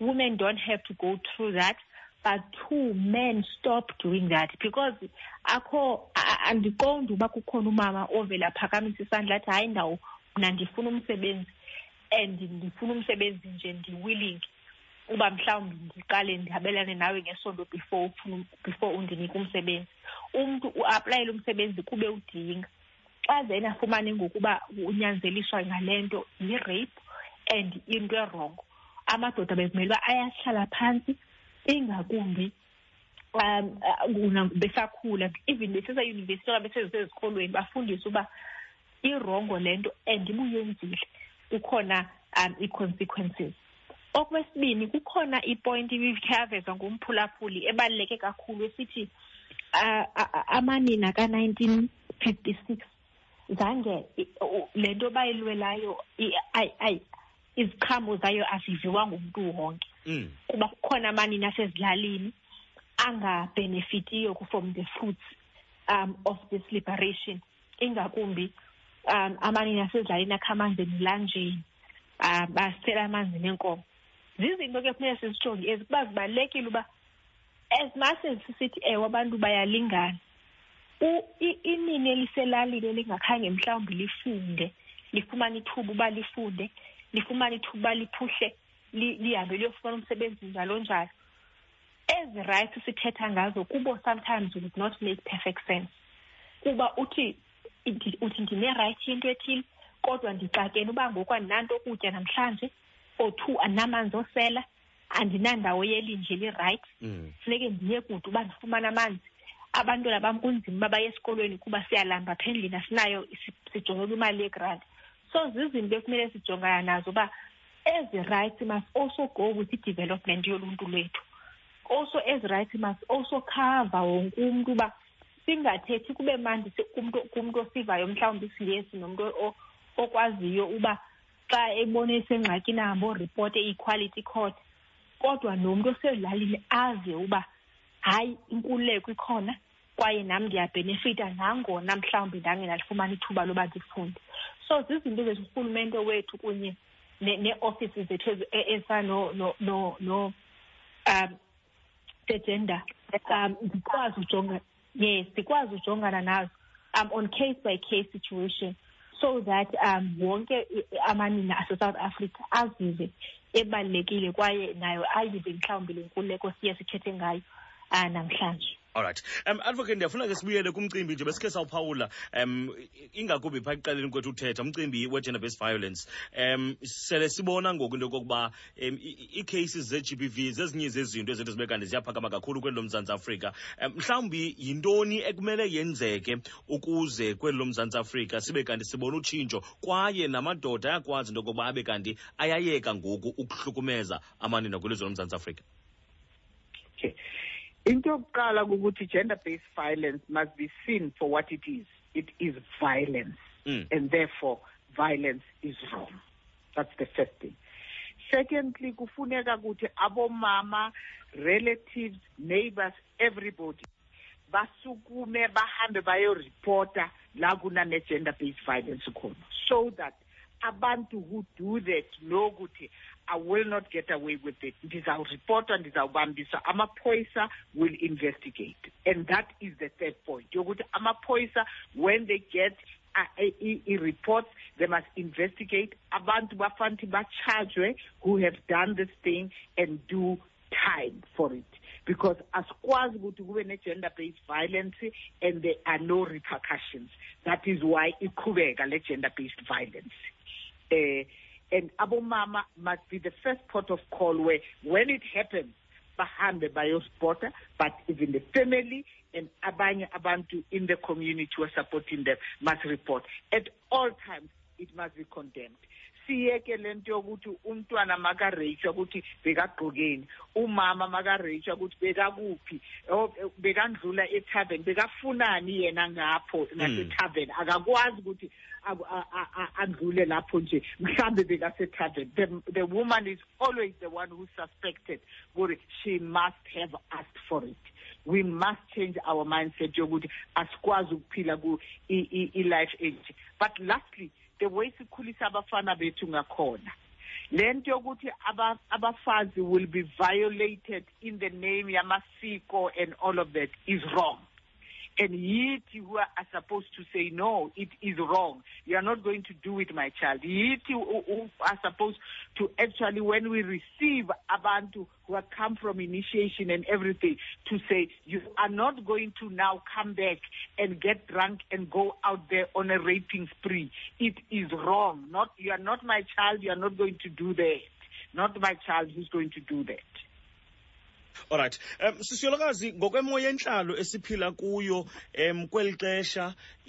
women don't have to go through that but two men stop doing that. Because akho a- a- andiqondi uba kukhona umama ovela phakamisa isandla athi hayi ndawo mna ndifuna umsebenzi and ndifuna umsebenzi nje ndi-willing uba mhlawumbi ndiqale ndihabelane nawe ngesondo before ufuna before undinike umsebenzi. Umntu uaplayele umsebenzi kube udinga. Xa then afumane ngokuba unyanzeliswa ngale nto yi-rape and into erongo amadoda bekumele uba ayahlala phantsi ingakumbi um uh, una- besakhula. Even beseseyunivesithi okanye besezisezikolweni bafundiswe uba irongo le nto and ibuyenzile. Kukhona um ii-consequences. Okwesibini kukhona ipointi ibikhe yavezwa ngumphulaphuli ebaluleke kakhulu esithi uh, amanina ka-nineteen fifty six zange le nto bayilwelayo iziqhamo zayo aziviwa ngumntu wonke. Mm. kuba kukhona amanina asezilalini angabhenefitiyo from the fruits um of this liberation. Ingakumbi um amanina asezilalini akha amanzi emilanjeni um basela amanzi nenkomo zizinto ke funeka sizijonge ezi kuba zibalulekile uba as much as sisithi ewe abantu bayalingana inini eliselalini elingakhange mhlawumbi lifunde lifumane ithuba uba lifunde lifumane ithuba uba liphuhle lihambe liyofumana umsebenzi njalo njalo. Ezi rights sithetha ngazo kubo sometimes would not make perfect sense. Kuba uthi uthi ndine-right yento ethile kodwa ndixakene uba ngoku andinanto okutya namhlanje or two andinamanzi osela andinandawo yelinje lirayithi funeke ndiye kude uba ndifumane amanzi. Abantwana bam kunzima uba baye esikolweni kuba siyalamba apha endlini asinayo sijongela imali yegranti so zizinto ekumele sijongana nazo uba ezi rights must also go with i-development yoluntu lwethu. Also ezi rights must also cover wonke umntu uba singathethi kube mandi kumntu osivayo mhlawumbi isingesi nomntu okwaziyo uba xa ebone esengxakini ahambe oripote i-equality court kodwa nomntu osezilalini ave uba hayi inkululeko ikhona kwaye nam ndiyabhenefita nangona mhlawumbi ndange ndalifumana ithuba loba ndifunde. So zizinto zethu urhulumente wethu kunye nee-offices zethu ezifana no no no um the-gender um zikwazi ujonga yes zikwazi ujongana nazo um on case by case situation. So that um wonke amanina asesouth africa azive ebalulekile kwaye nayo ayive mhlawumbi le nkululeko siye sithethe ngayo um namhlanje alright um advocate ndiyafuna ke sibuyele kumcimbi nje besikhe sawuphawula. Um ingakubi phaa ekuqaleni kwethu uthetha umcimbi we-gender based violence. Um sele sibona ngoku into yokokuba um ii-cases ze-g b v zezinye zezinto ezinto zibe kanti ziyaphakama kakhulu kweli lomzantsi afrika. Um mhlawumbi yintoni ekumele yenzeke ukuze kweli lomzantsi afrika sibe kanti sibona utshintsho kwaye namadoda ayakwazi into yokokuba abe kanti ayayeka ngoku ukuhlukumeza amanina kwilizwe lomzantsi afrika? Okay into yokuqala kukuthi gender-based violence must be seen for what it is. It is violence. Mm. and therefore violence is wrong. That's the first thing. Secondly kufuneka ukuthi abomama relatives neighbors everybody basukume bahambe bayoripota la kunane-gender based violence khona. So that abantu who do that know ukuthi I will not get away with it. Ndizawuripota, ndizawubambisa. Amaphoyisa will investigate. And that is the third point. Yokuthi amaphoyisa, when they get i-reports, they must investigate. Abantu bafanti bachajwe who have done this thing and do time for it. Because asikwazi ukuthi kube ne-gender-based violence and there are no repercussions. That is why iqhubeka le gender-based violence. Uh, and abomama must be the first port of call where when it happens bahambe bayospota but even the family and abanye abantu in the community who are supporting them must report. At all times it must be condemned. Siyeke lento yokuthi umntwana makareyishwa ukuthi bekagqokeni umama makareyishwa ukuthi bekakuphi oh, bekandlula ethaveni bekafunani yena ngapho ngasethaveni hmm. akakwazi ukuthi andlule lapho nje mhlambe bekasethaveni the, the woman is always the one who suspected ukuthi she must have asked for it. We must change our mindset yokuthi asikwazi ukuphila ku-i-life age but lastly the way sikhulisa abafana bethu ngakhona lento yokuthi abafazi will be violated in the name yamasiko and all of that is wrong and yet who are supposed to say no it is wrong. You are not going to do it my child. Yet who are supposed to actually when we receive abantu who have come from initiation and everything to say you are not going to now come back and get drunk and go out there on a raping spree. It is wrong. Not you are not my child. You are not going to do that. Not my child who's going to do that Alright. Um sisiyolokazi ngokwemo yenhlalo esiphila kuyo em kweli xesha i- i- i-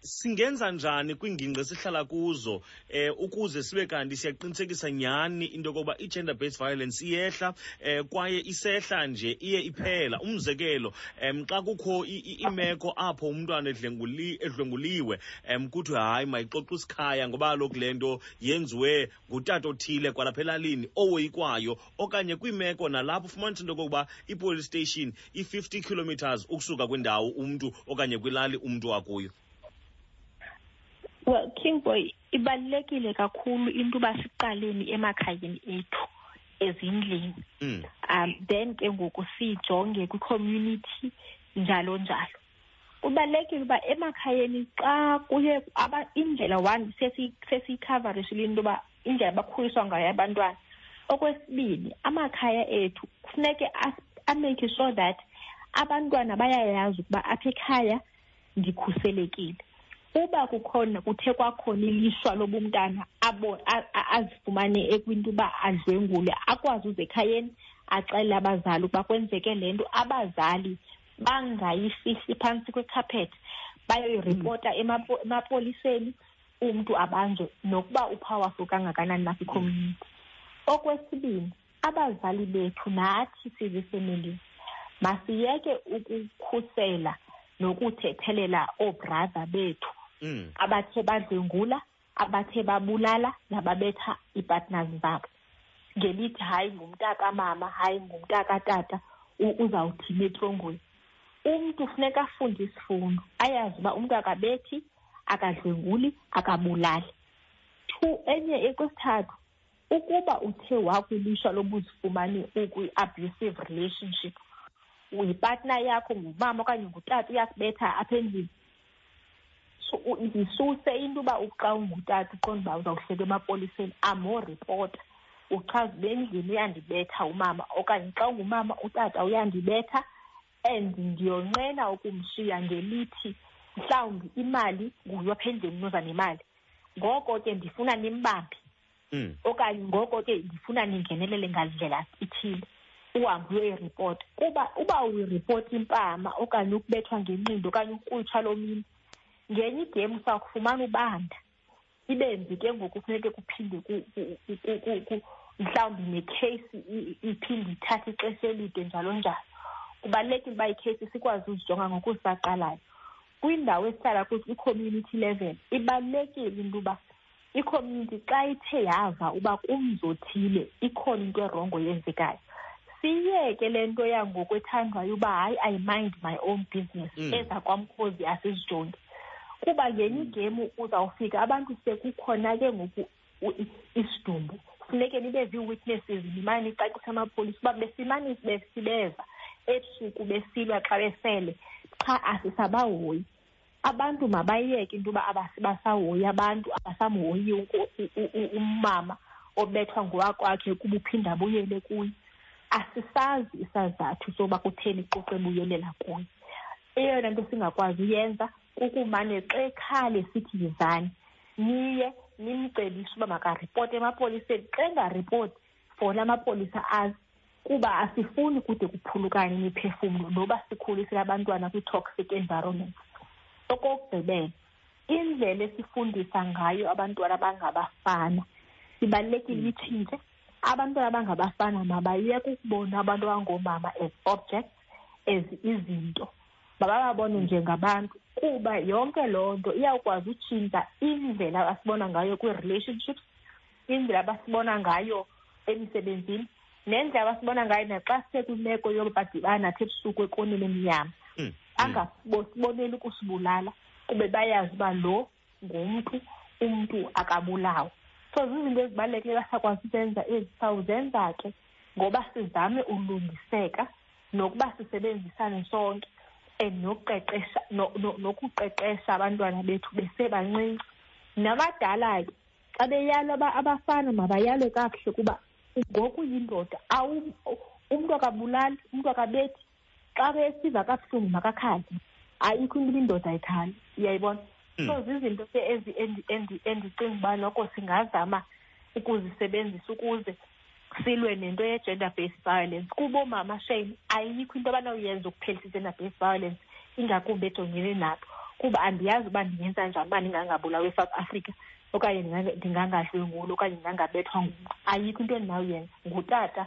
singenza njani kwiingingqi esihlala kuzo eh ukuze sibe kanti siyaqinisekisa nyhani into yokokuba i-gender based violence iyehla eh kwaye isehla nje iye iphela. Umzekelo em xa kukho imeko apho umntwana edlenguli edlwenguliwe em kuthiwe hayi mayixoxe isikhaya ngoba kaloku le nto yenziwe ngutata othile kwalapha elalini owoyikwayo. Okanye kwiimeko nalapho ufumanisa into yokokuba i-police station i-fifty kilometers ukusuka kwindawo umntu okanye kwilali umntu akuyo well king boy ibalulekile kakhulu into uba siqaleni emakhayeni ethu ezindlini. Mm. um then ke ngoku sijonge kwi-community njalo njalo. Kubalulekile uba emakhayeni xa kuye aba indlela one sesi- sesiyikhavarishile into yoba indlela abakhuliswa ngayo abantwana. Okwesibini amakhaya ethu kufuneke as- amake sure that abantwana bayayazi ukuba apha ekhaya ndikhuselekile. Uba kukhona kuthe kwakhona ilishwa lobumntana abo- a- a- azifumane ekwinto uba adlwengule akwazi uze ekhayeni axelele abazali ukuba kwenzeke le nto. Abazali bangayifihli phantsi kwekhaphethi bayoyiripota emapo- emapoliseni umntu abanjwe nokuba upowerful kangakanani na kwicommunity okwesibini abazali bethu nathi sizifemeli masiyeke ukukhusela nokuthethelela oobhrada bethu. Mm. abathe badlwengula abathe babulala nababetha ii-partners zabo ngelithi hayi ngumntakamama hayi ngumntakatata u- uzawuthini etrongweni umntu funeka afunde isifundo ayazi uba umntu akabethi akadlwenguli akabulali. Two enye ekwesithathu ukuba uthe wakwilishwa lobuzifumane ukwi-abusive relationship uyipartner yakho ngumama okanye ngutata uyakubetha apha endlini. Zisuse into uba xa ungutata uqonda uba uzawuhleka emapoliseni amoripota uchaza uba endlini uyandibetha umama okanye xa ungumama utata uyandibetha and ndiyonqena ukumshiya ngelithi mhlawumbi imali nguye apha endlini unoza nemali. Ngoko ke ndifuna nimbambe. Mm. okanye ngoko ke ndifuna ningenelele ngandlela ithile. Uhambe uyoyiripota kuba uba uyiripota impama okanye ukubethwa ngenqindo okanye ukutsha lomini ngenye igemu uzawufumana ubanda. Ibenzi ke ngoku funeke kuphinde ku- ku- ku- ku- ku- ku- mhlawumbi nekheyisi i- i- iphinde ithathe ixesha elide njalo njalo. Kubalulekile uba ikheyisi sikwazi uzijonga ngokusaqalayo. Kwindawo esihlala kuzo kwi-community level ibalulekile into uba i-community xa ithe yava uba kumzi othile ikhona into erongo yenzekayo siyeke le nto yangoku ethandwayo uba hayi i mind my own business. Mm. eza kwamkhozi asizijongi kuba ngenye igemu uzawufika abantu sekukhona ke ngoku u- i- isidumbu. Funeke nibe zii-witnesses nimane nicacisa amapolisa uba besimane sibe- sibeva ebusuku besilwa xa besele. Qha asisabahoyi. Abantu mabayeke into uba abasi- basahoyi. Abantu abasamhoyi unko- u- u- u- umama obethwa ngowakwakhe kuba uphinda abuyele kuye. Asisazi isazathu soba kutheni ixoxa ebuyelela kuye. Eyona nto singakwazi uyenza kukumane xa ekhale sithi yizani. Niye nimcebise uba makaripote emapoliseni. Xa engaripoti fona amapolisa azi kuba asifuni kude kuphulukane imiphefumlo noba sikhulisile abantwana kwi-toxic environment. Okokugqibela indlela esifundisa ngayo abantwana abangabafana ibalulekile itshintshe abantwana abangabafana mabayeke ukubona abantu abangoomama as objects as izinto. Mabababone njengabantu. Kuba yonke loo nto iyawukwazi utshintsha indlela abasibona ngayo kwii-relationships indlela abasibona ngayo emisebenzini nendlela abasibona ngayo naxa sisekwimeko yoba badibana nathi ebusuku ekoneni emnyama. Mm. angasiboneli ukusibulala kube bayazi uba lo ngumntu umntu akabulawo so zizinto ezibalulekileyo basakwazi uzenza ezi sawuzenza ke ngoba sizame ulungiseka nokuba sisebenzisane sonke. And nokuqeqesha no- no- nokuqeqesha abantwana bethu besebancinci. Nabadala ke xa beyalwa aba- abafana mabayalwe kakuhle kuba ngoku yindoda awu umntu akabulali umntu akabethi xa besiva kabuhlungu makakhale ayikho into indoda ayikhali uyayibona? So zizinto ke ezi endi- endi- endicinga uba noko singazama ukuzisebenzisa ukuze silwe nento ye-gender based violence. Kuba oomama shame ayikho into abanawuyenza ukuphelisa i-gender based violence ingakumbi ejongene nabo. Kuba andiyazi uba ndingenza njani uba ndingangabulawa eSouth Africa okanye ndingangadlwengulwa okanye ndingangabethwa ngumntu ayikho into endinawuyenza. Ngutata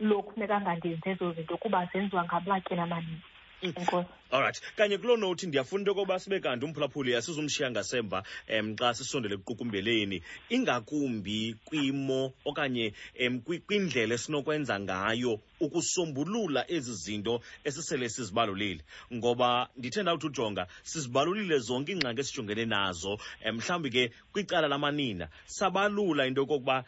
lokufuneka angandenzi ezo zinto kuba zenziwa ngabatyeni amaninzi enkosi alright kanye kuloo nothi ndiyafuna into yokoba sibe kanti umphulaphuli asizumshiya ngasemva um xa sisondele ekuqukumbeleni ingakumbi kwimo okanye um kwindlela esinokwenza ngayo ukusombulula ezi zinto esisele sizibalulile. Ngoba ndithe ndawuthi ujonga sizibalulile zonke iingxaki esijongene nazo. Um mhlawumbi ke kwicala lamanina sabalula into yokokuba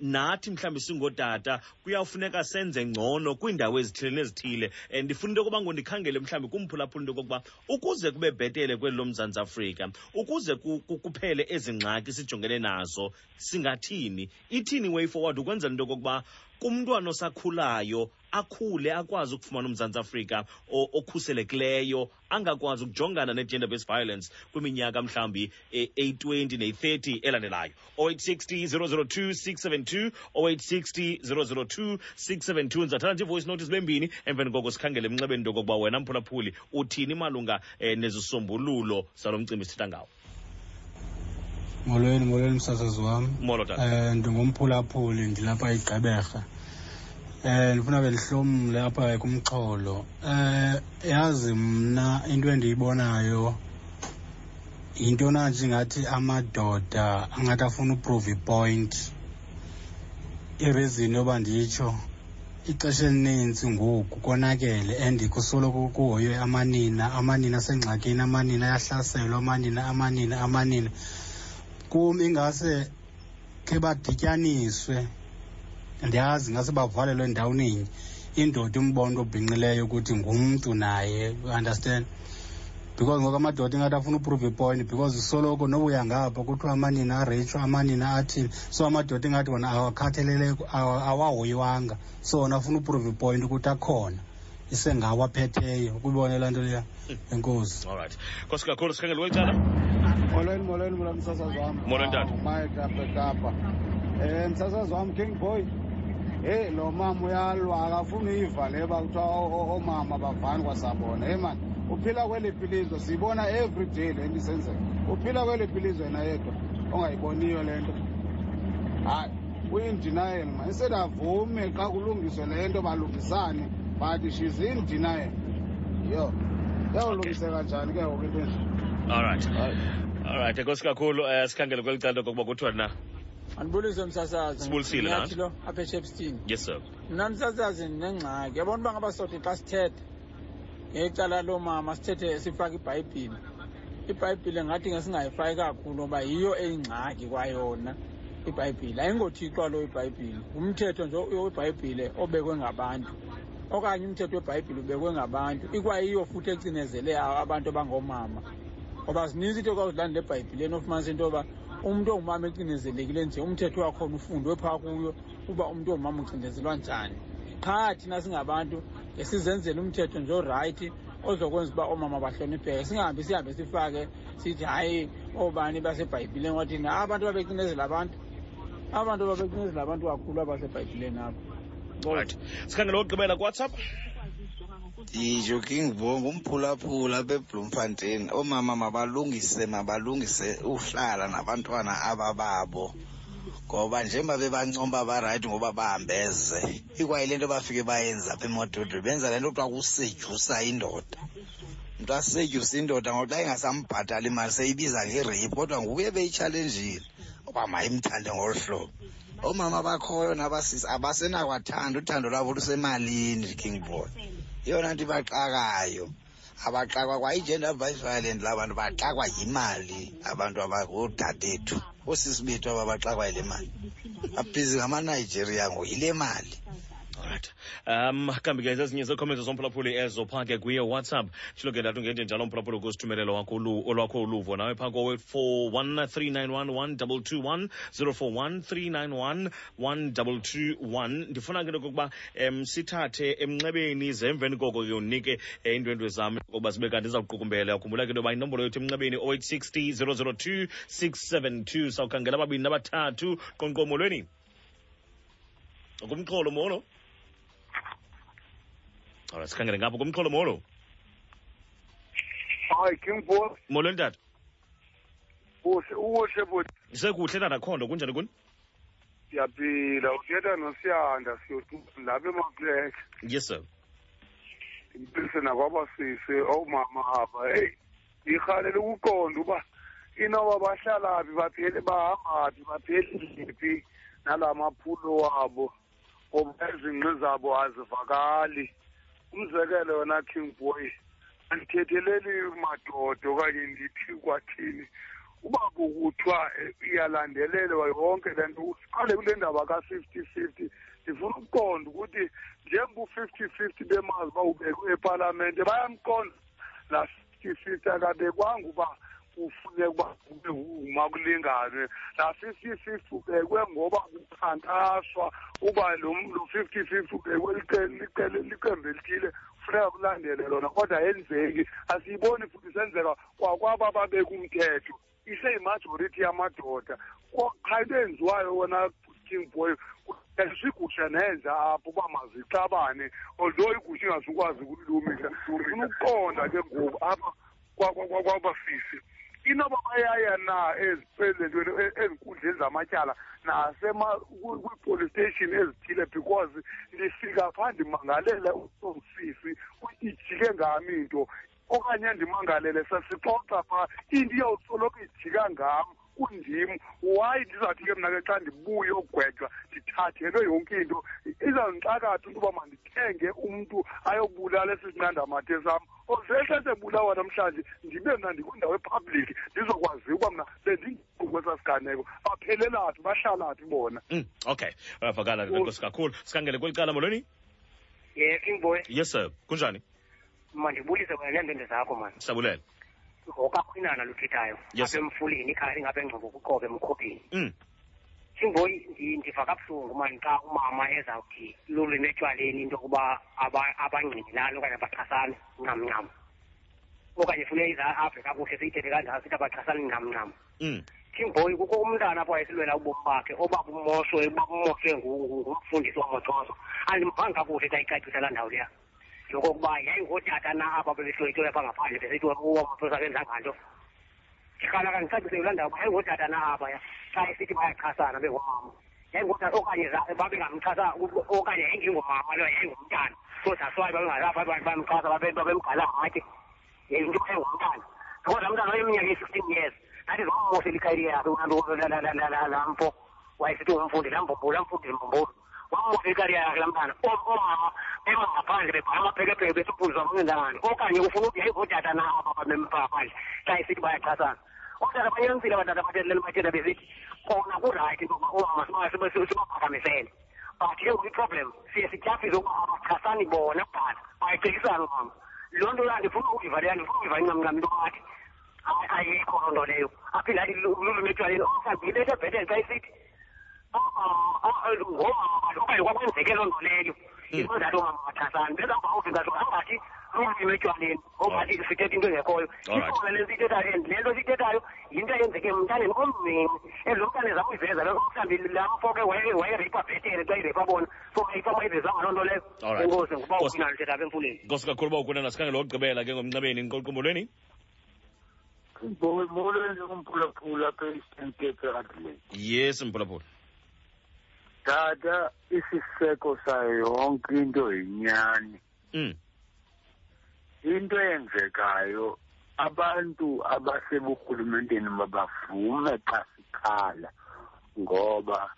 nathi mhlawumbi singootata kuyawufuneka senze ngcono kwiindawo ezithile nezithile. Um ndifuna into yokuba ngondikhangele mhlawumbi kumphulaphula into yokokuba ukuze kube bhetele kweli lomzantsi afrika ukuze ku- ku- kuphele ezi ngxaki sijongene nazo singathini? Ithini way forward ukwenzela into yokokuba kumntwana osakhulayo akhule akwazi ukufumana umzantsi afrika okhuselekileyo angakwazi ukujongana ne-gender based violence kwiminyaka mhlawumbi eyi-20 neyi-30 elandelayo. 0860 002 672 0860 002 672 ndizathatha nje ivoice notice zibe mbini emveni koko sikhangele emnxebeni into yokokuba wena mphulaphuli uthini malunga um nezisombululo zalo mcimbi sithetha ngawo molweni molweni msasazi wam molo tata. Um ndingumphulaphuli ndilapha igqeberha um ndifuna ke ndihlomle apha kumxholo. Um yazi mna into endiyibonayo yinto nanje ngathi amadoda angathi afuna uprove ipoint ireason yoba nditsho ixesha elininzi ngoku konakele and kusoloko kuhoywe amanina amanina asengxakini amanina ayahlaselwa amanina amanina amanina kum ingase khe badityaniswe. Ndiyazi ingase bavalelwe ndawoninye indoda umbona obhinqileyo ukuthi ngumntu naye you understand? Because ngoku amadoda ingathi afuna uprove ipoint because soloko nobuya ngapha kuthiwa amanina areyitshwa amanina athini so amadoda ingathi wona awakhatheleleko awa- awahoywanga so wona afuna uprove ipoint ukuthi akhona isengawo aphetheyo ukuyibone laa nto leya? Enkosi. Alright nkosi kakhulu sikhangele kweli cala. Molweni molweni mla msasazi wam Molweni, tata. mike apha ekapa um msasazi wam king boy. Heyi lo mama uyalwa akafuni uyiva le oomama bavani kwasabona. Heyi mani uphila kweliphi ilizwe siyibona every day le nto isenzeka. Uphila kweliphi ilizwe yena yedwa ongayiboniyo le nto. Hayi ma instead avume xa kulungiswe le nto balungisane but she's in denial. Yho iyawulungiseka njani ke ngoku into enje? Alright alright nkosi kakhulu um sikhangele kweli cala kokuba kuthiwa na? Andibulise msasazi. Sibulisile, Nyathi nathi. lo apha eshepstein yes sir. Mna msasazi ndinengxaki yabona uba ngaba sothi xa sithethe ngecala loomama sithethe sifake ibhayibhile. Ibhayibhile ngathi ngesingayifaki kakhulu ngoba yiyo eyingxaki kwayona ibhayibhile. Ayingothixo alo ibhayibhile. Ngumthetho nje webhayibhile obekwe ngabantu. Okanye umthetho webhayibhile ubekwe ngabantu. Ikwayiyo futhi ecinezele abantu abangoomama. Ngoba zininzi into kwazilandela ebhayibhileni ofumanisa into yoba umntu ongumama ecinezelekile nje umthetho wakhona ufundwe phaa kuyo uba umntu ongumama ucinezelwa njani. Qha thina singabantu ngesizenzele umthetho nje orayithi ozokwenza uba oomama bahlonipheke. Singahambi sihambe sifake sithi hayi oobani basebhayibhileni? Wathini "Ah, abantu babecinezela abantu. Abantu babecinezela abantu kakhulu abasebhayibhileni apho. Right. Sikhangele okugqibela kuwhatsapp. Nditsho king bo ngumphulaphula bebloemfontein oomama mabalungise mabalungise uhlala nabantwana abababo. Ngoba njengoba bebancomba barayithi ngoba bahambeze ikwayile nto bafike bayenza apha emododwe benza le nto kuthiwa kusedyusa indoda. Mntu asedyusa indoda ngoxa ingasambhatali imali seyibiza ngereyiphu kodwa nguye beyitshalenjile uba mayimthande ngolu hlobo. Oomama bakhoyo nabasisi abasenakwathanda uthando lwabo lusemalini king boy. yeyona nto ibaxakayo abaxakwa kwa-igender vice violent la bantu baxakwa yimali abantu abodadethu oosisi bethu aba baxakwa yile mali. Babhizi ngamanigeria ngoyile mali. Alright. Um kambi ke zezinye zekhomento zomphulaphuli ezo phaa ke kuye WhatsApp. Shilo ke ndathi ungende njalo wakho ulu- olwakho uluvo. Nawe phaa kowe 41391 041 391 ndifuna ke okokuba um sithathe emnxebeni zemveni koko ke unike iindwendwe zam. Kokuba zibe kanti izawuqukumbela ukhumbula ke into yoba inombolo yethu emnxebeni 0860 002 672 sawukhangela ababini nabathathu. Qonqomolweni ngumxholo molo alright sikhangele ngapho kumxholo molo hayi king boy molweni tata kuhle ukuhle bhuti sekuhle tata khondo kunjani kuni siyaphila uthetha nosiyanda siyotuka lapha emakuleke yes sir. Impilise nakwabasisi omama apha heyi ngirhalela ukuqonda uba inoba bahlalaphi baphele bahambaphi bapheliphi nala maphulo wabo ngoba izingqi zabo azivakali umzekelo yona king boy andithetheleli madoda okanye ndithi kwathini? Uba kuthiwa eh, iyalandelelwa yonke le nto siqale kule ndaba ka-fifty fifty ndifuna ukuqonda ukuthi njengu-fifty fifty bemazi uba ubekwe epalamente bayamqonda. La fifty fifty akabekwanga uba kufuneka uba kube uma kulinganwe la fifty fifty ubekwe ngoba kukhankaswa uba lo lo fifty fifty ubekwe liqe- liqe- liqembu elithile kufuneka kulandele lona kodwa yenzeki asiyiboni futhi senzeka kwakwaba babeka umthetho iseyimajority yamadoda. Ko- qha into enziwayo wona king boy sigusha nenza apho uba mazixabane although igusha ingasukwazi ukulilumisa ufuna ukuqonda ke ngoku apha kwa- kwa- kwa- kwabafisi inoba bayaya na ezipezentweni ezinkundleni zamatyala nasema-police station ezithile because ndifika phaa ndimangalele usomsisi ijike ngam into okanye ndimangalele sasixoxa phaa into iyawusoloko ijika ngam. Kundim why ndizawuthi ke mna ke xa ndibuye ogwetywa ndithathelwe yonke into izawundixakatha into uba mandithenge umntu ayobulala esi sinqandamathe sam. Ozehle sebulawa namhlanje ndibe mna ndikwindawo epublic ndizokwazi uba mna bendingokwesa siganeko. Baphelelaphi bahlalaphi bona? Mm, okay. Uyavakala nkosi kakhulu. Sikhangele kweli cala molweni? Ye king boy. Yes sir. Kunjani? Mandibulise wena neendwendwe zakho mani ngokakhwinana luthethayo Yes, apha emfuleni ikhaya lingapha ngcobo kuqobe emkhuphini Mm. singoyi ndi- ndiva kabuhlungu mani xa umama ezawuthi lulwimi etywaleni into yokuba aba- abangqinelani okanye abaxhasani ncam ncam okanye funeka iza-aphe kakuhle siyithethe kanjalo sithi abaxhasani ncam ncam Mm. boy kukho umntana apho wayesilwela ubomi bakhe oba bumoshwe uba bumoshwe ngumfundisi wamoxhoso andimvanga kakuhle xa icacisa laa ndawo leya yokokuba yayingootata na apha bebehlwetyelwe pha ngaphandle besithi uwamaphosa akenzanga nto ndiqala kandicacise laa ndawo yayingootata na apha ya xa isithi bayaxhasana bengomama yayingootata okanye za- babengamxhasa okanye yayingengomama leyo yayingumntana so that's why babengalapha bamxhasa babe- babemgala hatye yinto yayingumntana because laa mntana wayeminyaka iyi-sixteen years that is wammoshela ikhayiri yakhe laa mfo wayesithi umfundi laa mbombo laa mfundi mbombolo wammoshela ikhayiri yakhe laa mntana O- oomama bebangaphandle bebhala amaphekepheke besifundiswa bangenzangani okanye ufuna ukuthi yayingootata na apha babempaphandle xa isithi bayaxhasana ootata banyanisile abatata bathethelela bathetha besithi kona kurayithi into yokuba oomama siba- siba- sibaphakamisele but ke ngoku iproblem siye sityhafise ukuba abaxhasani bona kuqala bayicekisana oomama loo nto laa ndifuna uyiva leya ndifuna uyiva incamincamu into bathi hayi ayikho loo nto leyo aphinde athi lulwimi etywaleni omhlawumbi yinto ethe bhetele xa isithi ngoba kakhulu uba ukunana sikhange ke molweni umphulaphula apha eastern cape yes mphulaphula tata isiseko sayo yonke into yinyani Mm. into eyenzekayo abantu abaseburhulumenteni mabavume xa sikhala ngoba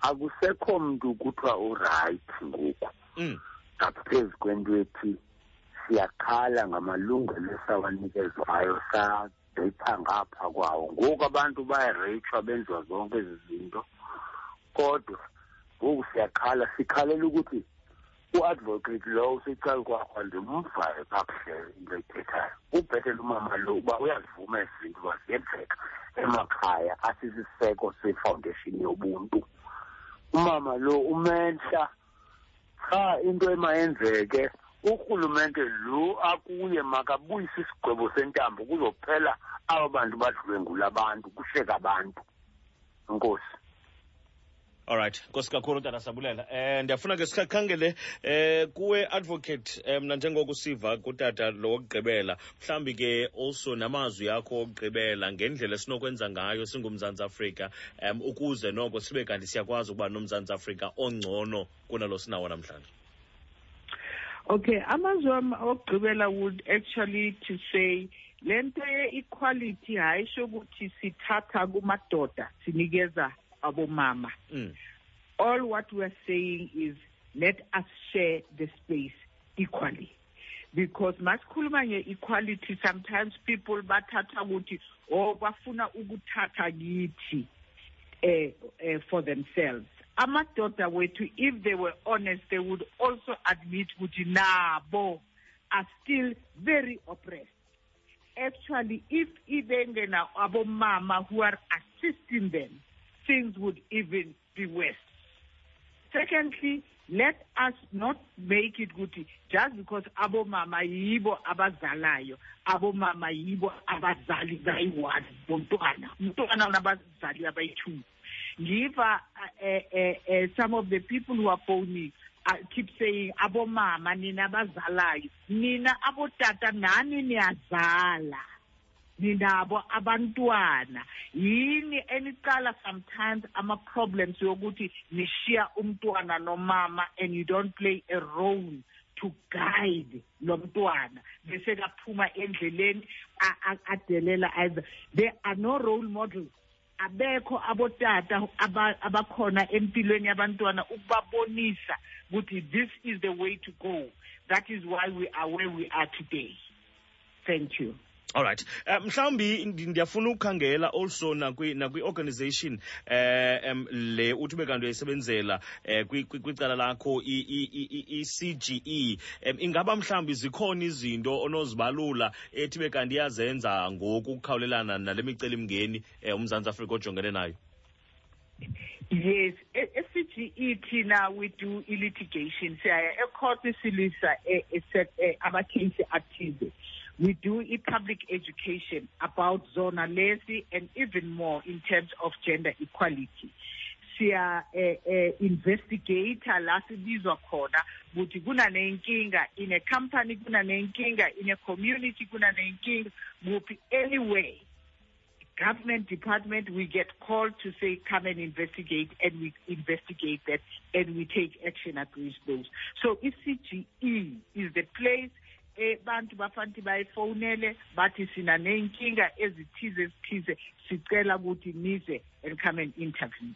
akusekho mntu kuthiwa urayithi ngoku Mm. ngaphezu kwento ethi siyakhala ngamalungelo esawanikezwayo sadepha ngapha kwawo ngoku abantu bayareyitshwa benziwa zonke ezi zinto kodwa ngoku siyakhala sikhalela ukuthi uadvocate lowo usecala kwakho ndimvayo kakuhle into ayithethayo ubhetele umama lo uba uyazivuma ezi zinto uba ziyenzeka emakhaya asisiseko sefoundation yobuntu. Umama lo umehla cha into emayenzeke urhulumente lo akuye makabuyise isigwebo sentambo kuzophela aba bantu badlwengula abantu kusheka abantu. Enkosi alright nkosi kakhulu tata sabulela. Um ndiyafuna ke sikhakhangele um kuwe advocate um mna njengoko siva kutata lo wokugqibela mhlawumbi ke also namazwi akho okugqibela ngendlela esinokwenza ngayo singumzantsi afrika um ukuze noko sibe kanti siyakwazi ukuba nomzantsi afrika ongcono kunalo sinawo namhlanje. Okay amazwi am okugqibela would actually to say lento ye-equality hayisho ukuthi sithatha kumadoda sinikeza abomama. Mm. all what we're saying is let us share the space equally. Because masikhuluma nge-equality sometimes people bathatha ukuthi oh bafuna ukuthatha kithi eh, eh, for themselves. Amadoda wethu if they were honest they would also admit ukuthi nabo are still very oppressed. Actually if ibengena abomama who are assisting them things would even be worse. Secondly let us not make it ukuthi just because abomama yibo abazalayo abomama yibo abazali bayi-one bomntwana umntwana unabazali abayi-two. Ngiva uh, uh, uh, some of the people who are phoning uh, keep saying abomama nina abazalayo nina abotata nani niyazala ninabo abantwana. Yini enicala sometimes ama-problems yokuthi nishiya umntwana nomama and you don't play a role to guide lo mntwana. Bese kaphuma endleleni adelela either. There are no role models. Abekho abotata abakhona empilweni yabantwana ukubabonisa ukuthi this is the way to go. That is why we are where we are today. Thank you. Alright um mhlawumbi ndiyafuna ukukhangela also nakwi nakwi-organization um le uthi ube kanti uyayisebenzela um kwicala lakho i-CGE um ingaba mhlawumbi zikhona izinto onozibalula ethi be kanti iyazenza ngoku ukukhawulelana nale micelimngeni um umzantsi afrika ojongene nayo? Yes e-CGE thina we do i-litigation. Siyaya ecourt silwisa ama-case athize we do i-public education about zona lesi and even more in terms of gender equality. Siya eh, eh, investigator la sibizwa khona ukuthi kunanenkinga in a company kunanenkinga in a community kunanenkinga kuphi anyway government department we get called to say come and investigate and we investigate that and we take action against those. So i-cge is the place abantu bafanele bayifonele bathi sina ney'nkinga ezithize ezithize sicela ukuthi nize and come and interview.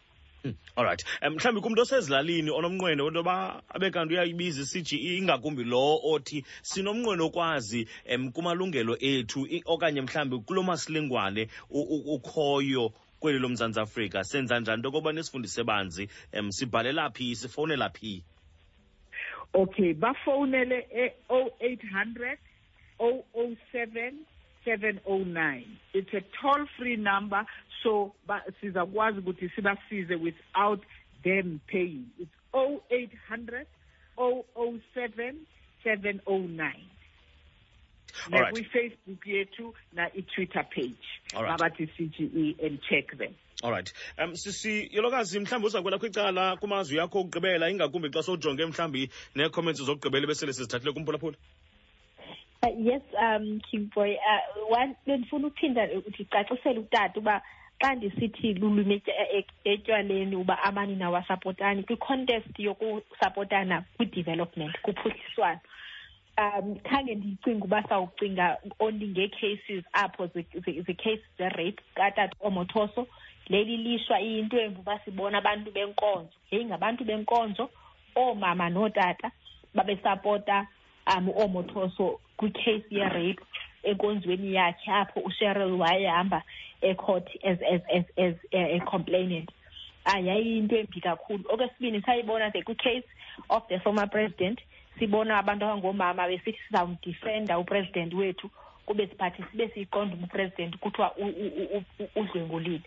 All right. Um mhlawumbi kumntu osezilalini onomnqweno wento yoba abe kanti uyayibiza i-CGE ingakumbi lo othi sinomnqweno okwazi um kumalungelo ethu okanye mhlawumbi kulo masilingwane ukhoyo kweli lomzantsi afrika. Senza njani into yokoba nisifundise banzi? Um sibhalela phi sifowunela phi okay bafonele e-0800 007 709 it's a toll free number so sizakwazi ukuthi sibasize without them paying. It's 0800 007 709 nakwi-facebook yethu na-i-twitter page. Babathi cge and check them alright um sisi yolokazi mhlawumbi uzakwela kwicala kumazwi yakho okugqibela ingakumbi xa sowujonge mhlawumbi nee-comments zokugqibela besele sizithathile kumphulaphula Uh, yes um king boy uh, one bendifuna ukuphinda ukuthi cacisele utata uba xa ndisithi lulwimi etywaleni uba amanina wasapotani kwi-contest yokusapotana kwi-development kuphuhliswano um khange ndiyicinga uba sawucinga only ngee-cases apho zi-cases ze-rape katata omothoso leli lishwa iyinto embi uba sibona abantu benkonzo yeyi ngabantu benkonzo oomama nootata babesapota um omothoso kwicase ye-rape enkonzweni yakhe apho usheryl wayehamba ecourt as as as as a complainant ah yayiyinto embi kakhulu okwesibini sayibona the kwicase of the former president sibona abantu abangoomama besithi sizawumdifenda upresident wethu kube siphathi sibe siyiqonda uba upresident kuthiwa udlwengulile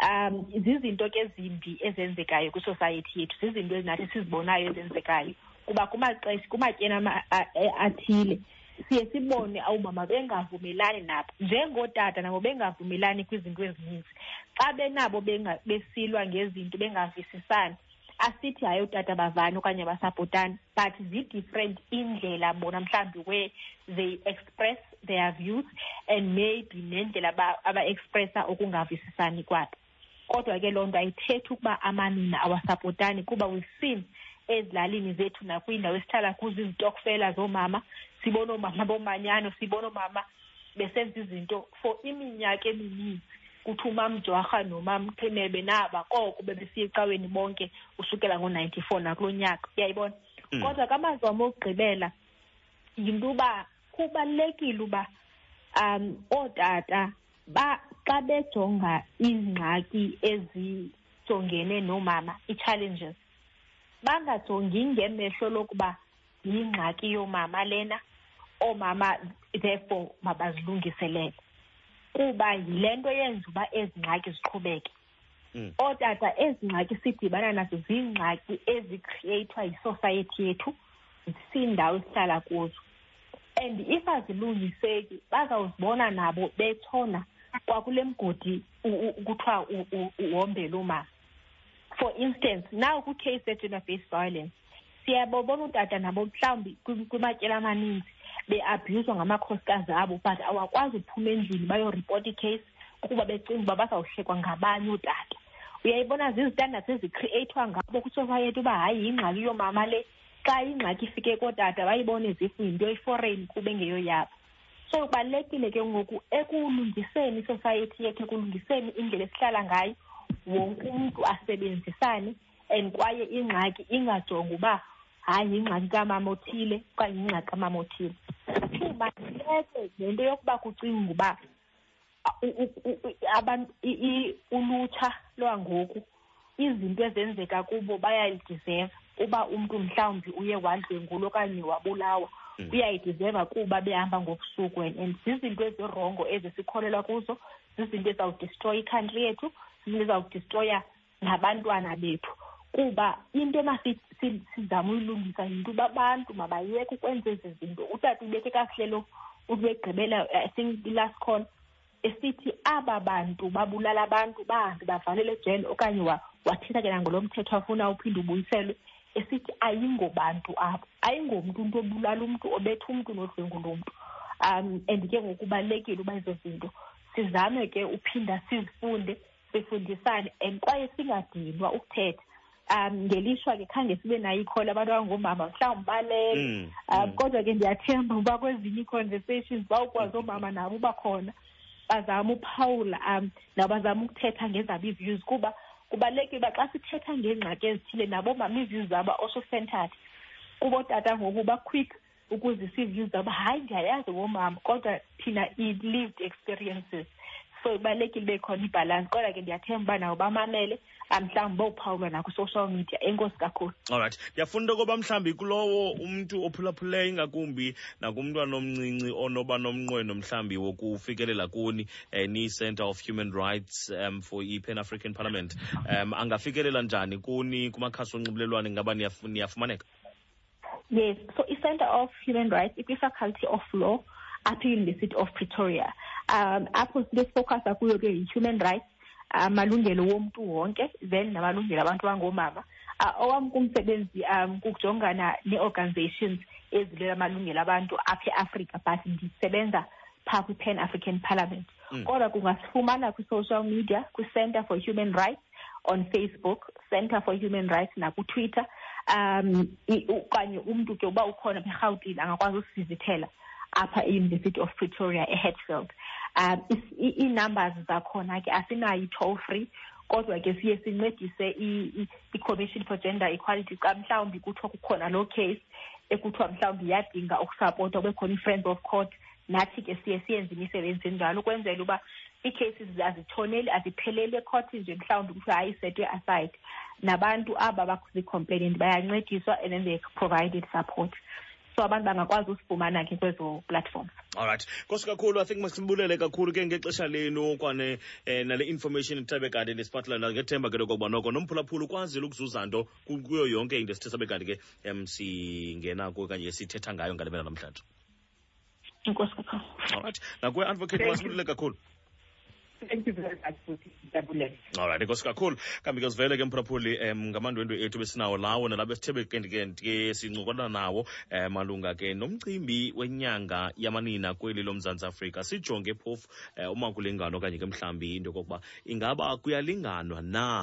um zizinto ke ezimbi ezenzekayo kwisociety yethu zizinto ezinathi sizibonayo ezenzekayo. Kuba kumaxesha kumatyeni athile siye sibone awumama bengavumelani nabo. Njengootata nabo bengavumelani kwizinto ezininzi. Xa benabo benga- besilwa ngezinto bengavisisani asithi hayi ootata bavani okanye basapotani but zi-different indlela bona mhlawumbi where they express their views and maybe nendlela aba- aba-expressa ukungavisisani kwabo. Kodwa ke loo nto ayithethi ukuba amanina awasapotani kuba wesin seen ezilalini zethu nakwiindawo esihlala kuzo izitokfela zoomama sibona oomama bomanyano sibona oomama besenza izinto for iminyaka emininzi kuthi umamjwarha nomamqinebe naba koko bebesiya ecaweni bonke usukela ngo-ninety-four nakulo nyaka uyayibona Mm. kodwa kamazwi wam okugqibela yinto uba kubalulekile uba um ootata ba xa bejonga iingxaki ezijongene noomama ii-challenges bangajongi ngemehlo lokuba yingxaki yoomama lena oomama therefore mabazilungiselele. Kuba yile nto yenza uba ezi ngxaki ziqhubeke. Mm. ootata ezi ngxaki sidibana nazo ziingxaki ezicreathwa yisociety yethu siindawo esihlala kuzo. And if azilungiseki bazawuzibona nabo betshona kwakule mgodi u- u- kuthiwa u- u- uhombela umama for instance now kwicase ye-gender based violence siyabobona utata nabo mhlawumbi kwi- kumatyela amaninzi beabhuzwa ngamakhosikazi abo but awakwazi uphuma endlini bayoripota icase ukuba becinga uba bazawuhlekwa ngabanye ootata. Uyayibona zizitandards ezicreathwa ngabo kwisociety uba hayi yingxaki yoomama le. Xa ingxaki ifike kootata bayibone zifu yinto eforeign kube engeyoyabo so kubalulekile ke ngoku ekulungiseni isociety yethu ekulungiseni indlela esihlala ngayo wonke umntu asebenzisane and kwaye ingxaki ingajongi uba hayi yingxaki kamama othile okanye yingxaki kamama othile. Two mandibeke nento yokuba kucinga uba u- u- u- u- abantu i- i- ulutsha lwangoku izinto ezenzeka kubo bayayidizeva uba umntu mhlawumbi uye wadlwengulwa okanye wabulawa. Uyayidizeva kuba behamba ngobusuku and and zizinto ezirongo ezi sikholelwa kuzo zizinto ezizawudistroya ikhantri yethu zizinto ezizawudistroya nabantwana bethu. Kuba into emasi si- sizame uyilungisa yinto uba abantu mabayeke ukwenza ezi zinto. Utata ubeke kakuhle lo ubegqibela i think i-last call esithi aba bantu babulala abantu bahambe bavalele ejele okanye wa- wathetha ke nangolo mthetho afuna uphinde ubuyiselwe. Esithi ayingobantu abo ayingomntu umntu obulala umntu obetha umntu nodlwengula umntu. Um and ke ngoku kubalulekile uba ezo zinto sizame ke uphinda sizifunde sifundisane and kwaye singadinwa ukuthetha. Um ngelishwa ke khange sibe nayo ikhole abantu abangoomama mhlawumbi balele. Mm, um kodwa ke ndiyathemba uba kwezinye ii-conversations bawukwazi oomama nabo uba khona bazame uphawula um nabo bazame ukuthetha ngezabo ii-views kuba kubalulekile uba xa sithetha ngeengxaki ezithile naboomama ii-views zabo also centered kubootata ngoku baquick ukuzisa ii-views zabo hayi ndiyayazi ngoomama kodwa thina i-lived experiences. So ibalulekile ibe khona ibhalansi kodwa ke ndiyathemba uba nabo bamamele um mhlawumbi bowuphawulwa nakwi-social media enkosi kakhulu. Alright ndiyafuna into yokoba mhlawumbi kulowo umntu ophulaphuleyo ingakumbi nakumntwana omncinci onoba nomnqweno mhlawumbi wokufikelela kuni um ni-center of human rights um for i-pan african parliament. Um angafikelela njani kuni kumakhasi onxibelelwano? Ingaba niyaf- niyafumaneka? Yes, so i-Center of Human Rights ikwi-Faculty of Law apha e-University of Pretoria. Um apho esifokhasa kuyo ke yi-human rights amalungelo womntu wonke then namalungelo abantu abangoomama uh, owam kumsebenzi um kukujongana nee-organizations ezilwela amalungelo abantu apha eafrika but ndisebenza phaa kwi-pan african parliament. Mm. kodwa kungasifumana kwi-social media kwi-center for human rights on facebook center for human rights nakutwitter um okanye umntu ke uba ukhona pha erhawutini angakwazi usivizithela apha e-university of pretoria ehatfield um is- i- ii-numbers zakhona ke asinayo i-toll free kodwa ke siye sincedise i- i- i-commission for gender equality xa mhlawumbi kuthiwa kukhona loo case ekuthiwa mhlawumbi iyadinga ukusapotwa kube khona i-friends of court nathi ke siye siyenze imisebenzi enjalo ukwenzela uba ii-cases azitshoneli azipheleli ekhothi nje mhlawumbi kuthiwa hayi setwe aside. Nabantu aba bazicomplainant bayancediswa and then they provided support. So abantu bangakwazi usifumana ke kwezo platforms. Alright kosi kakhulu i think masibulele kakhulu ke ngexesha lenu kwane eh, nale information ithabe kanti nisiphathelana ngethemba ke lokokuba noko nomphulaphula ukwazile ukuzuza nto kuyo yonke into esithe sabe kanti ke um singenako okanye sithetha ngayo ngale mela namhlanje. Inkosi kakhulu. Allright nakuwe advocate masibulele kakhulu thank ngiyabulele alright inkosi kakhulu. Kambi ke sivele ke mphulaphuli um ngamandwendwe ethu besinawo lawo nalapho esithebe ke sincokola nawo um malunga ke nomcimbi wenyanga yamanina kweli lomzantsi afrika. Sijonge phofu um uma kulingano okanye ke mhlawumbi into yokokuba ingaba kuyalinganwa na